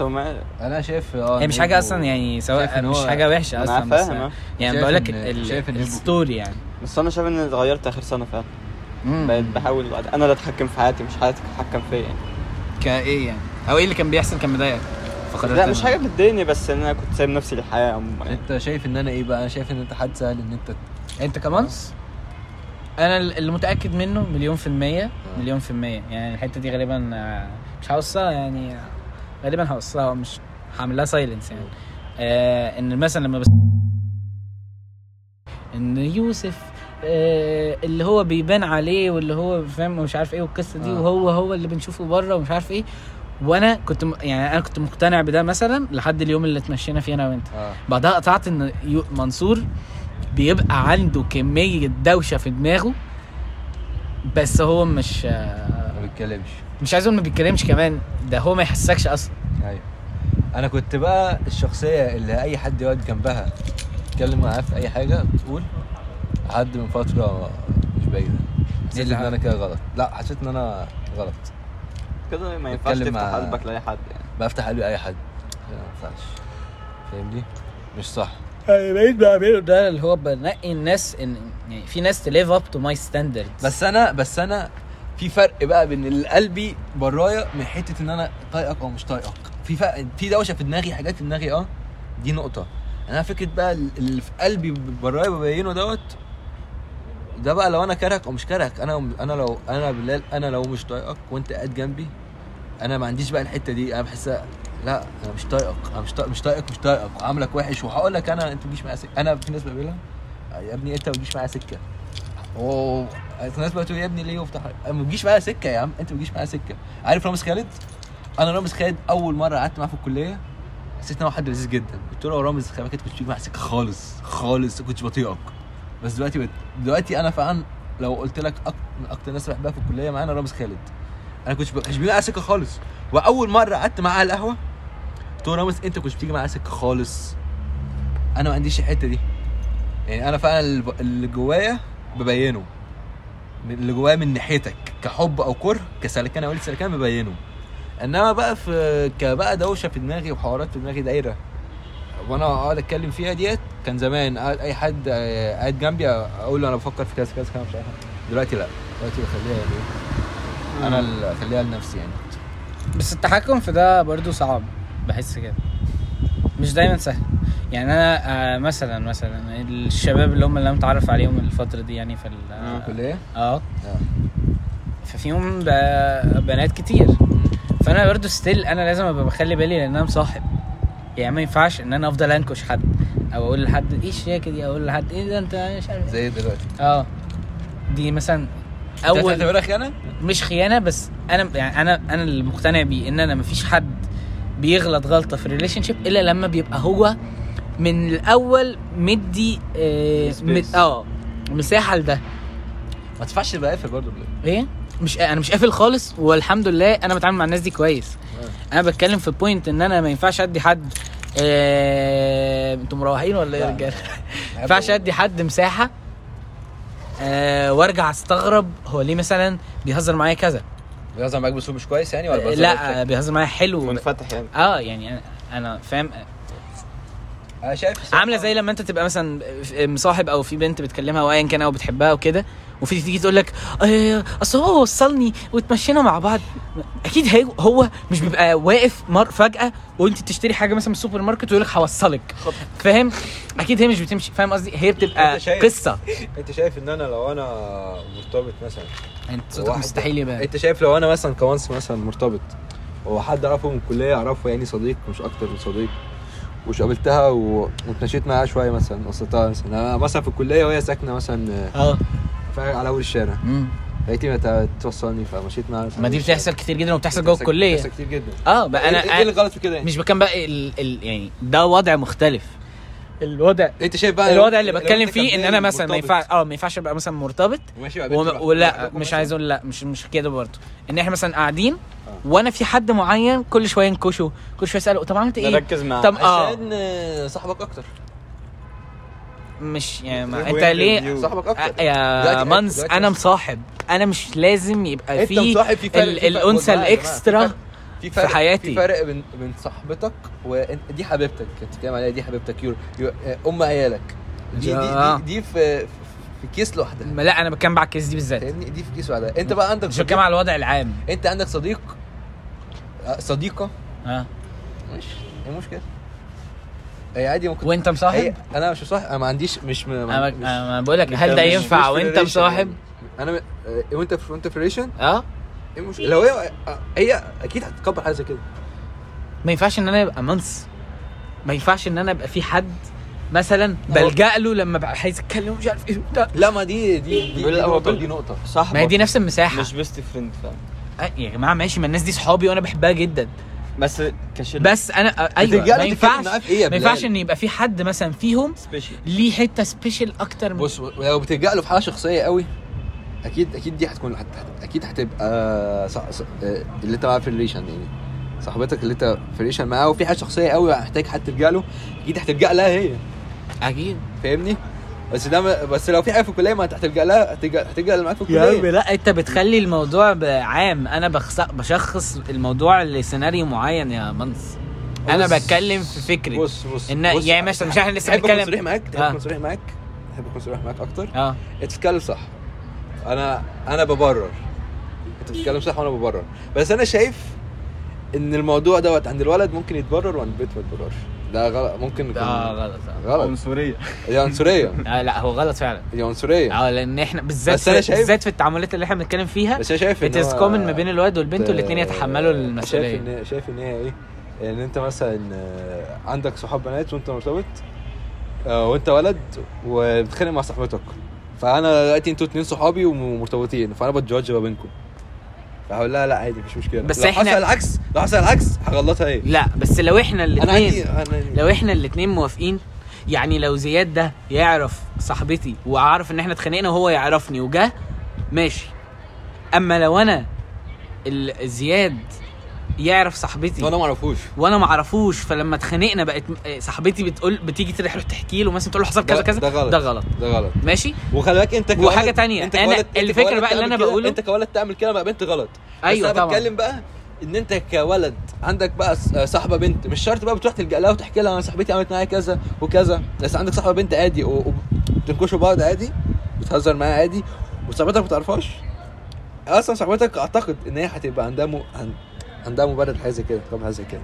S2: هو ما
S3: أنا شايف آه
S1: هي مش
S3: إن حاجة
S1: أصلا يعني سواء مش
S3: هو-
S1: حاجة وحشة
S2: أنا
S1: أصلا بس
S2: فاهم آه.
S1: يعني بقول لك الستوري يعني
S2: بس أنا شايف إني اتغيرت آخر سنة فعلا. بقيت بحاول أنا اللي أتحكم في حياتي مش حياتي تتحكم فيا يعني
S1: كإيه يعني؟ أو إيه اللي كان بيحصل كان مضايقك؟ فقررت
S2: لا مش حاجة بتضايقني بس إن أنا كنت سايب نفسي عموما. يعني
S3: أنت شايف إن أنا إيه بقى؟ أنا شايف إن أنت حد سهل إن أنت
S1: أنت كمان؟ أنا اللي متأكد منه مليون في المية مليون في المية. يعني الحتة دي غالبا آه، مش هوصلها يعني غالبا هوصلها مش هعمل لها سايلنس يعني. آه إن مثلا لما بس إن يوسف آه اللي هو بيبان عليه واللي هو فاهم مش عارف إيه والقصة دي
S3: آه.
S1: وهو هو اللي بنشوفه بره ومش عارف إيه. وأنا كنت م- يعني أنا كنت مقتنع بده مثلا لحد اليوم اللي اتمشينا فيه أنا وأنت.
S3: آه.
S1: بعدها قطعت إن منصور بيبقى عنده كمية دوشة في دماغه بس هو مش آه،
S3: ما بيتكلمش.
S1: مش عايز أقول ما بيتكلمش كمان ده هو ما يحسكش أصلا.
S3: أيوه. أنا كنت بقى الشخصية اللي أي حد يقعد جنبها يتكلم معاه في أي حاجة بتقول لحد من فترة مش بعيدة. حسيت إن أنا كده غلط. لا حسيت إن أنا غلط.
S2: كده ما ينفعش تفتح
S3: مع-
S2: قلبك لأي حد يعني.
S3: بفتح قلبي اي حد. لا، ما ينفعش. فاهمني؟ مش صح.
S1: أنا بقيت بعمله ده اللي هو بنقي الناس ان يعني في ناس ت live up to my standards
S3: بس أنا بس أنا في فرق بقى بين اللي قلبي برايا من حتة إن أنا طايقك أو مش طايقك. في فرق في دوشة في دماغي حاجات في دماغي آه دي نقطة. أنا فكرة بقى اللي في قلبي برايا ببينه دوت ده بقى لو أنا كارهك أو مش كارهك أنا أنا لو أنا بلال أنا لو مش طايقك وأنت قاعد جنبي أنا ما عنديش بقى الحتة دي أنا بحسها لا أنا مش طايقك أنا مش طايق مش طايقك مش طايقك وعاملك وحش وهقول لك أنا أنت ما تجيش معايا سكة. أنا في ناس بقابلها يا ابني أنت ما تجيش معايا سكة. أوه الناس بقى تقول يا ابني ليه وبتاع ما بتجيش معايا سكة يا عم أنت ما بتجيش معايا سكة. عارف رامز خالد؟ أنا رامز خالد أول مرة قعدت معاه في الكلية حسيت إن هو حد لذيذ جدا. قلت له رامز بالك أنت كنتش بتيجي معايا سكة خالص خالص ما كنتش بطيئك بس دلوقتي. دلوقتي أنا فعلا لو قلت لك. من أكتر الناس اللي بحبها في الكلية معانا رامز خالد. أنا ب... كنتش بيجي معايا سكة خالص. وأول مرة قعدت معاه على القهوة قلت له رامز أنت كنتش بتيجي معايا سكة خالص. أنا ما عنديش الحتة دي. يعني أنا فعلا اللي جوايا ببينه. اللي جوايا من ناحيتك كحب أو كره كسلكان أو سلكان ببينه. إنما بقى في كبقى دوشة في دماغي وحوارات في دماغي دايرة. وأنا اقعد اتكلم فيها ديت كان زمان اي حد آه، قاعد جنبي أقول له أنا بفكر في كذا كذا كذا مش عارف. دلوقتي لا. دلوقتي بخليها يعني أنا اللي اخليها لنفسي يعني.
S1: بس التحكم في ده برضو صعب. بحس كده. مش دايما سهل. يعني أنا آه مثلا مثلا الشباب اللي هم اللي أنا متعرف عليهم الفترة دي يعني في ال-
S3: الكلية؟
S1: آه. ففيهم ب- بنات كتير. فأنا برضو still أنا لازم أبقى بخلي بالي لأن أنا مصاحب. يعني ما ينفعش إن أنا أفضل أنكش حد أو أقول لحد إيه الشياكه دي أقول لحد إيه ده أنت مش عارف.
S3: زي دلوقتي.
S1: آه. دي مثلا أول
S3: تعتبرها خيانة؟
S1: مش خيانة بس أنا يعني أنا أنا اللي مقتنع بيه إن أنا مفيش حد بيغلط غلطة في ال relationship إلا لما بيبقى هو من الأول مدي آه آه مساحة لده.
S3: ما تنفعش تبقى قافل برضه
S1: إيه؟ مش أنا مش قافل خالص والحمد لله أنا بتعامل مع الناس دي كويس. أنا بتكلم في بوينت إن أنا ما ينفعش أدي حد آه... أنتوا مروحين ولا إيه يا. رجالة؟ ما ينفعش أدي حد مساحة آه... وأرجع أستغرب هو ليه مثلا بيهزر معايا كذا؟
S3: بيهزر معاك بأسلوب مش كويس يعني ولا
S1: آه،
S3: بيهزر
S1: لا آه، بيهزر معايا حلو.
S2: منفتح يعني.
S1: آه يعني أنا أنا فاهم.
S3: أنا شايف
S1: عاملة زي لما أنت تبقى مثلا مصاحب أو في بنت بتكلمها أو ايا كان أو بتحبها وكده وفي تيجي تقول لك آه، أصل هو وصلني واتمشينا مع بعض. أكيد هي هو مش بيبقى واقف مر فجأة وأنت تشتري حاجة مثلا من السوبر ماركت ويقول لك هوصلك. فاهم؟ أكيد هي مش بتمشي. فاهم قصدي؟ هي بتبقى
S3: أنت شايف-
S1: قصة.
S3: أنت شايف إن أنا لو أنا مرتبط مثلا
S1: أنت صوتك مستحيل يبقى
S3: أنت شايف لو أنا مثلا كونس مثلا مرتبط وحد أعرفه من الكلية أعرفه يعني صديق مش أكتر من صديق وش قابلتها و... واتمشيت معاها شوية مثلا وصلتها مثلا. أنا مثلا في الكلية وهي ساكنة مثلا آه. على أول الشارع. ما توصلني فمشيت معاها
S1: ما دي بتحصل كتير جدا وبتحصل جوه الكلية.
S3: بتحصل كتير جدا.
S1: آه بقى أنا
S3: إيه إيه اللي غلط في كده يعني؟
S1: مش بكام بقى ال... ال... يعني ده وضع مختلف. الوضع
S3: أنت شايف بقى
S1: الوضع اللي بتكلم فيه
S3: إن
S1: أنا مثلا ما ينفعش آه ما ينفعش أبقى مثلا مرتبط
S3: وماشي مع لوحدك-
S1: ولا مش. عايز أقول لا مش مش كده برضه. إن إحنا مثلا قاعدين وأنا في حد معين كل شوية نكشه كل شوية أسأله طب عملت إيه؟
S2: نركز معاه
S1: طب آه.
S3: عشان آه، صاحبك أكتر.
S1: مش يعني ما انت ليه.
S3: صاحبك أكتر.
S1: آه، يا منز
S3: أنا.
S1: مصاحب. أنا مش لازم يبقى
S3: أنت
S1: في
S3: الأنثى
S1: ال extra
S3: في فرق
S1: في حياتي.
S3: في فرق بين بين صاحبتك ودي حبيبتك. أنت بتتكلم عليها دي حبيبتك. يو يو أم عيالك. دي دي,
S1: آه.
S3: دي, دي في في- في case لوحدها.
S1: لا أنا بتكلم على ال case دي بالذات.
S3: فاهمني؟ دي في case لوحدها. أنت بقى عندك
S1: مش بتكلم على الوضع العام.
S3: أنت عندك صديق؟ آه، صديقة؟
S1: آه.
S3: مش إيه المشكلة هي عادي ممكن.
S1: وأنت مصاحب؟
S3: هي أنا مش مصاحب أنا ما عنديش مش م...
S1: أنا
S3: مش-
S1: بقول لك
S3: مش-
S1: هل ده
S3: مش-
S1: ينفع
S3: مش وأنت
S1: مصاحب.
S3: أنا م... آه، وأنت في وأنت في relation
S1: آه.
S3: إيه المشكلة لو هي هي أكيد هتتقبل حاجة زي كده.
S1: ما ينفعش إن أنا ابقى منص. ما ينفعش إن أنا أبقى في حد مثلا بلجأ له لما بقى عايز أتكلم مش عارف إيه وبتاع.
S3: لا ما دي دي دي, دي
S2: بال-
S3: دي نقطة.
S2: صح
S1: ما هي دي نفس المساحة.
S2: مش best friend فاهم
S1: يا جماعة ماشي ما الناس دي صحابي وأنا بحبها جدا.
S2: بس كشلة.
S1: بس
S3: أنا أيوه
S1: ما ينفعش
S3: إيه
S1: ما ينفعش؟ إن يبقى في حد مثلا فيهم ليه حتة special أكتر من
S3: بص لو بتلجأ له في حالة شخصية قوي أكيد أكيد دي هتكون هت... هت- أكيد هتبقى صح... صح... آه، اللي أنت معاه في ال relation يعني. صاحبتك اللي أنت في الريليشن معاه وفي حاجة شخصية قوي محتاج حد تلجأ له أكيد هتلجأ لها هي.
S1: أكيد.
S3: فاهمني؟ بس ده بس لو في حاجة في الكلية ما انت هتلجأ لها هتلجأ اللي معاك في
S1: يا
S3: الكلية.
S1: لا انت بتخلي الموضوع عام أنا بخص... بشخص الموضوع لسيناريو معين يا منص
S3: أنا
S1: بتكلم في فكري.
S3: بص بص
S1: ان
S3: بص
S1: يعني مثلا مش إحنا لسه
S3: تحب أكون
S1: بنتكلم.
S3: صريح معاك تحب
S1: آه.
S3: أكون صريح معاك تحب أكون صريح معاك أكتر.
S1: آه.
S3: انت بتتكلم صح. أنا أنا ببرر. انت بتتكلم صح وأنا ببرر. بس أنا شايف إن الموضوع دوت عند الولد ممكن يتبرر وعند البنت ما يتبررش ده غلط ممكن يكون
S1: آه غلط
S3: غلط.
S2: عنصرية.
S3: دي عنصرية.
S1: آه لا هو غلط فعلا.
S3: دي عنصرية.
S1: آه لأن إحنا بالذات
S3: بس أنا
S1: في...
S3: شايف-
S1: بالذات في التعاملات اللي إحنا بنتكلم فيها
S3: بس أنا شايف
S1: إن
S3: هو-
S1: common ما بين الولد والبنت والاثنين يتحملوا
S3: شايف
S1: المسؤولية.
S3: ان شايف إن هي إيه؟ إن أنت مثلا آه، عندك صحاب بنات وأنت مرتبط آه، وأنت ولد وبتتخانق مع صاحبتك. فأنا دلوقتي أنتوا اتنين صحابي ومرتبطين فأنا بتجادج ما بينكم. فهقول لها لا عادي مفيش مشكلة.
S1: بس
S3: لو
S1: إحنا-
S3: حصل العكس لو حصل العكس هغلطها إيه؟
S1: لا بس لو
S3: إحنا
S1: الاثنين لو إحنا الاثنين موافقين يعني لو زياد ده يعرف صاحبتي وعارف ان إحنا اتخانقنا وهو يعرفني وجه ماشي. أما لو أنا زياد يعرف صاحبتي.
S3: وأنا ما اعرفوش.
S1: وأنا ما اعرفوش فلما اتخانقنا بقت صاحبتي بتقول بتيجي تروح تحكي له مثلا تقول له حصل كذا كذا
S3: ده غلط.
S1: ده غلط.
S3: ده غلط.
S1: ماشي؟
S3: وخلي بالك انت كولد
S1: وحاجة تانية،
S3: انت
S1: الفكرة
S3: كولد
S1: بقى اللي
S3: كده-
S1: بقوله-
S3: انت كولد تعمل كده مع بنت غلط.
S1: أيوة
S3: بس أنا
S1: طبعاً.
S3: بتكلم بقى إن أنت كولد عندك بقى صاحبة بنت مش شرط بقى بتروح تلجأ لها وتحكي لها أنا صاحبتي عملت معايا كذا وكذا بس عندك صاحبة بنت عادي وبتنكشوا بعض عادي بتهزر معاها عادي وصاحبتك ما تعرفهاش؟ أصلا صاحبتك أعتقد إن هي هتبقى عندها م... عن- عندها مبرر حاجة زي كده تقبل حاجة زي كده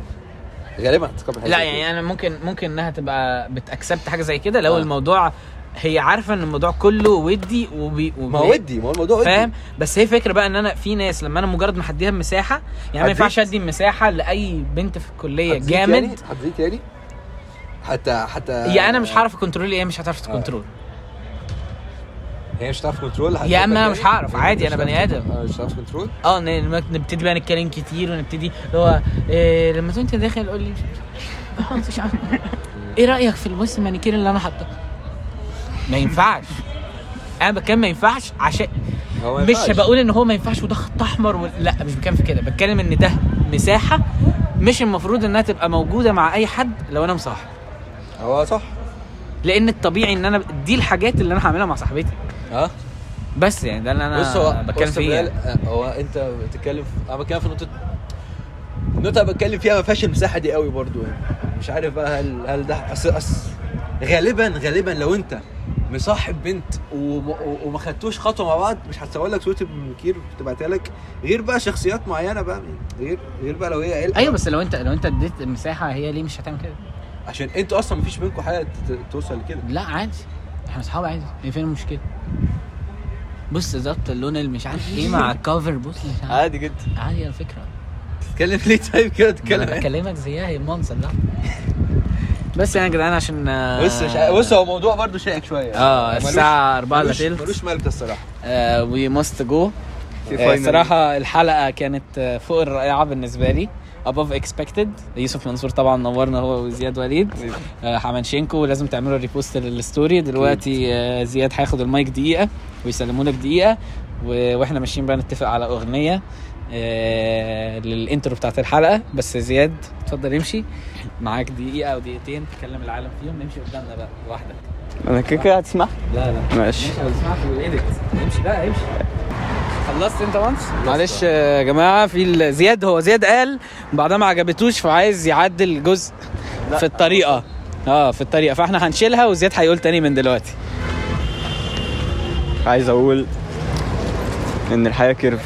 S3: غالبا هتقبل حاجة
S1: لا يعني. أنا ممكن ممكن إنها تبقى بت accept حاجة زي كده لو
S3: آه.
S1: الموضوع هي عارفة إن الموضوع كله ودي وبي, وبي
S3: ما هو ودي ما هو الموضوع ودي
S1: فاهم بس هي فكرة بقى إن أنا في ناس لما أنا مجرد ما هديها مساحة يعني ما ينفعش
S3: هديك-
S1: أدي مساحة لأي بنت في
S3: الكلية يعني
S1: جامد
S3: هتزيد تاني حتى حتى
S1: يا أنا مش هعرف control هي مش هتعرف
S3: آه. هي مش هتعرف control
S1: يا أما أنا مش هعرف، عادي، أنا بني آدم.
S3: مش هتعرف
S1: control آه نبتدي بقى نتكلم كتير ونبتدي اللي هو إيه لما أنت داخل قول لي. آه، مش عارف. إيه رأيك في البص المانيكير اللي أنا حاطاه ما ينفعش. أنا بتكلم ما ينفعش عشان
S3: هو
S1: مش. بقول إن هو ما ينفعش وده خط أحمر و... لا مش بتكلم في كده. بتكلم إن ده مساحة مش المفروض إنها تبقى موجودة مع أي حد لو أنا مصاحب.
S3: هو صح.
S1: لأن الطبيعي إن أنا دي الحاجات اللي أنا هعملها مع صاحبتي.
S3: آه
S1: بس يعني ده اللي أنا
S3: بص هو
S1: بتكلم فيه يعني.
S3: آه، هو أنت بتتكلم في... أنا بتكلم في نقطه النقطه اللي بتكلم فيها ما فيهاش المساحة دي قوي برضو يعني. مش عارف بقى هل هل ده أص... أص... غالبا غالبا لو أنت مصاحب بنت وم... و- وما خدتوش خطوة مع بعض مش هتصور لك صورة المنكير تبعتها لك غير بقى شخصيات معينة بقى غير غير بقى لو هي
S1: أيوه بس لو انت لو أنت اديت مساحة هي ليه مش هتعمل كده؟
S3: عشان أنتوا أصلا مفيش بينكم حاجة توصل لكده.
S1: لا عادي. إحنا اصحاب عادي. إيه فين المشكلة؟ بص ظبط اللون اللي مش عارف إيه مع ال cover بص مش عارف.
S2: عادي جدا.
S1: عادي على فكرة.
S3: تتكلم ليه؟ طيب كده تتكلم. أنا؟
S1: بكلمك زيها هي منصب لا. بس يعني يا جدعان عشان آه،
S3: بص عارف- بص هو موضوع برضه شائك
S1: شوية.
S3: آه
S1: الساعة 4
S3: إلا
S1: تلت.
S3: ملوش ملك
S1: الصراحة. we
S2: must go.
S1: الصراحه الحلقة كانت آه، فوق الرائعة بالنسبة لي. Above expected. يوسف منصور طبعا نورنا هو وزياد وليد. آه، ه mention كو لازم تعملوا repost لل story دلوقتي آه، زياد هياخد المايك دقيقة ويسلموا لك دقيقه وإحنا ماشيين بقى نتفق على أغنية آه، لل intro بتاعت الحلقة. بس زياد اتفضل امشي. معاك دقيقة أو دقيقتين تكلم العالم فيهم. نمشي قدامنا بقى لوحدك.
S2: أنا كده هتسمع؟
S1: لا لا.
S2: ماشي.
S1: هتسمع في ال edit امشي بقى امشي. خلصت انت وانس معلش يا جماعة في زياد هو زياد قال بعدها ما عجبتوش فعايز يعدل جزء في الطريقة. آه في الطريقة. فاحنا هنشيلها وزياد هيقول تاني من دلوقتي.
S2: عايز أقول إن الحياة كيرف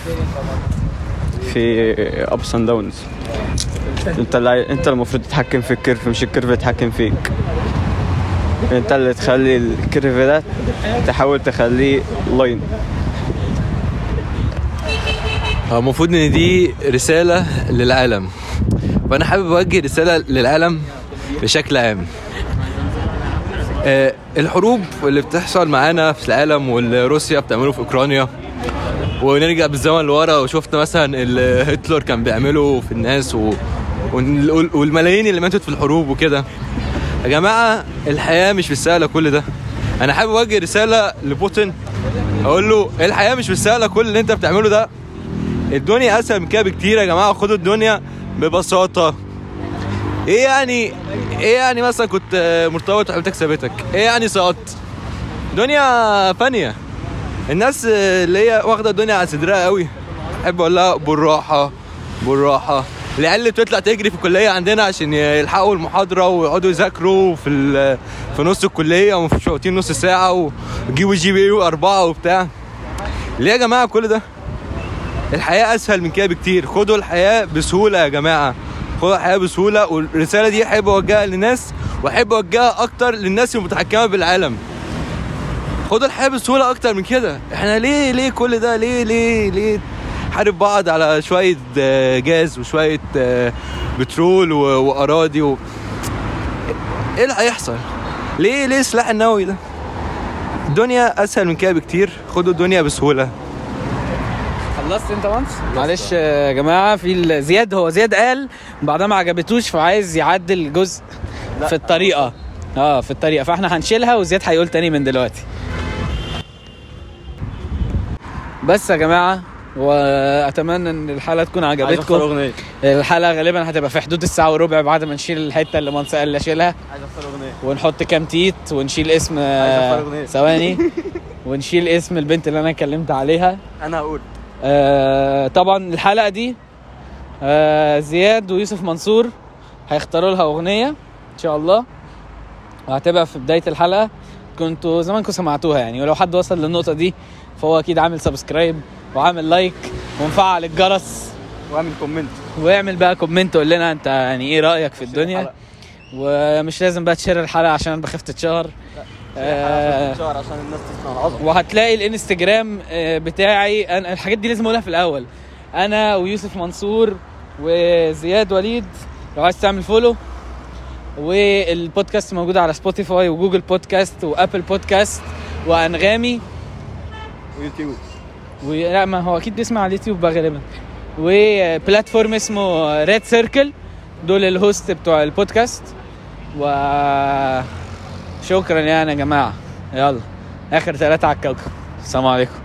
S2: في ابس اند داونز أنت اللي أنت المفروض تتحكم في ال curve مش ال curve يتحكم فيك. أنت اللي تخلي ال curve ات تحاول تخليه
S3: line المفروض إن دي رسالة للعالم. فأنا حابب أوجه رسالة للعالم بشكل عام. آه، الحروب اللي بتحصل معانا في العالم واللي روسيا بتعمله في أوكرانيا ونرجع بالزمن لورا وشفنا مثلا اللي هتلر كان بيعمله في الناس و... وال- والملايين اللي ماتت في الحروب وكده. يا جماعة الحياة مش بالسهلة كل ده. أنا حابب أوجه رسالة لبوتين. أقول له الحياة مش بالسهلة كل اللي أنت بتعمله ده. الدنيا أسهل من كده بكتير يا جماعة خدوا الدنيا ببساطة. إيه يعني إيه يعني مثلا كنت مرتبط وحبيبتك سابتك؟ إيه يعني سقطت؟ دنيا فانية. الناس اللي هي واخدة الدنيا على صدرها قوي أحب أقول لها بالراحة بالراحة. العيال اللي بتطلع تجري في الكلية عندنا عشان يلحقوا المحاضرة ويقعدوا يذاكروا في في نص الكلية ومش واقفين نص ساعة ويجيبوا GPA أربعة وبتاع. ليه يا جماعة كل ده؟ الحياة أسهل من كده بكتير. خدوا الحياة بسهولة يا جماعة. خدوا الحياة بسهولة والرسالة دي أحب أوجهها للناس وأحب أوجهها أكتر للناس المتحكمة بالعالم. خدوا الحياة بسهولة أكتر من كده. إحنا ليه ليه كل ده؟ ليه ليه ليه حارب بعض على شوية آه، جاز وشوية آه، بترول وأراضي و... إيه اللي هيحصل؟ ليه ليه السلاح النووي ده؟ الدنيا أسهل من كده بكتير. خدوا الدنيا بسهولة.
S1: خلصت انت وانس معلش يا جماعة في زياد هو زياد قال بعدها ما عجبتوش فعايز يعدل جزء في الطريقة. آه في الطريقة. فاحنا هنشيلها وزياد هيقول تاني من دلوقتي. بس يا جماعة وأتمنى إن الحلقة تكون عجبتكم. الحلقة غالبا هتبقى في حدود الساعة وربع بعد ما نشيل الحتة اللي منصه قال أشيلها.
S2: عايز اختار أغنية.
S1: ونحط كام تيت ونشيل اسم. ثواني. ونشيل اسم البنت اللي أنا اتكلمت عليها.
S2: أنا هقول.
S1: آه طبعا الحلقة دي آه زياد ويوسف منصور هيختاروا لها أغنية إن شاء الله وهتبقى في بداية الحلقة. كنتوا زمانكم سمعتوها يعني ولو حد وصل للنقطة دي فهو أكيد عامل subscribe وعامل like ومفعل الجرس.
S2: واعمل comment
S1: واعمل بقى comment وقول لنا انت يعني إيه رأيك في الدنيا. ومش لازم بقى ت share الحلقة عشان أنا بخاف تتشهر آه
S2: عشان الناس تسمع.
S1: وهتلاقي الانستجرام آه، بتاعي. أنا الحاجات دي لازم أقولها في الأول. أنا ويوسف منصور وزياد وليد لو عايز تعمل follow والبودكاست موجود على سبوتيفاي وجوجل بودكاست وأبل بودكاست وأنغامي.
S2: ويوتيوب.
S1: ولا ما هو أكيد بيسمع على اليوتيوب بقى غالبا. و platform اسمه Red Circle دول ال host بتوع البودكاست. و شكرا يعني يا جماعة. يلا آخر ثلاثة على الكوكب. السلام عليكم.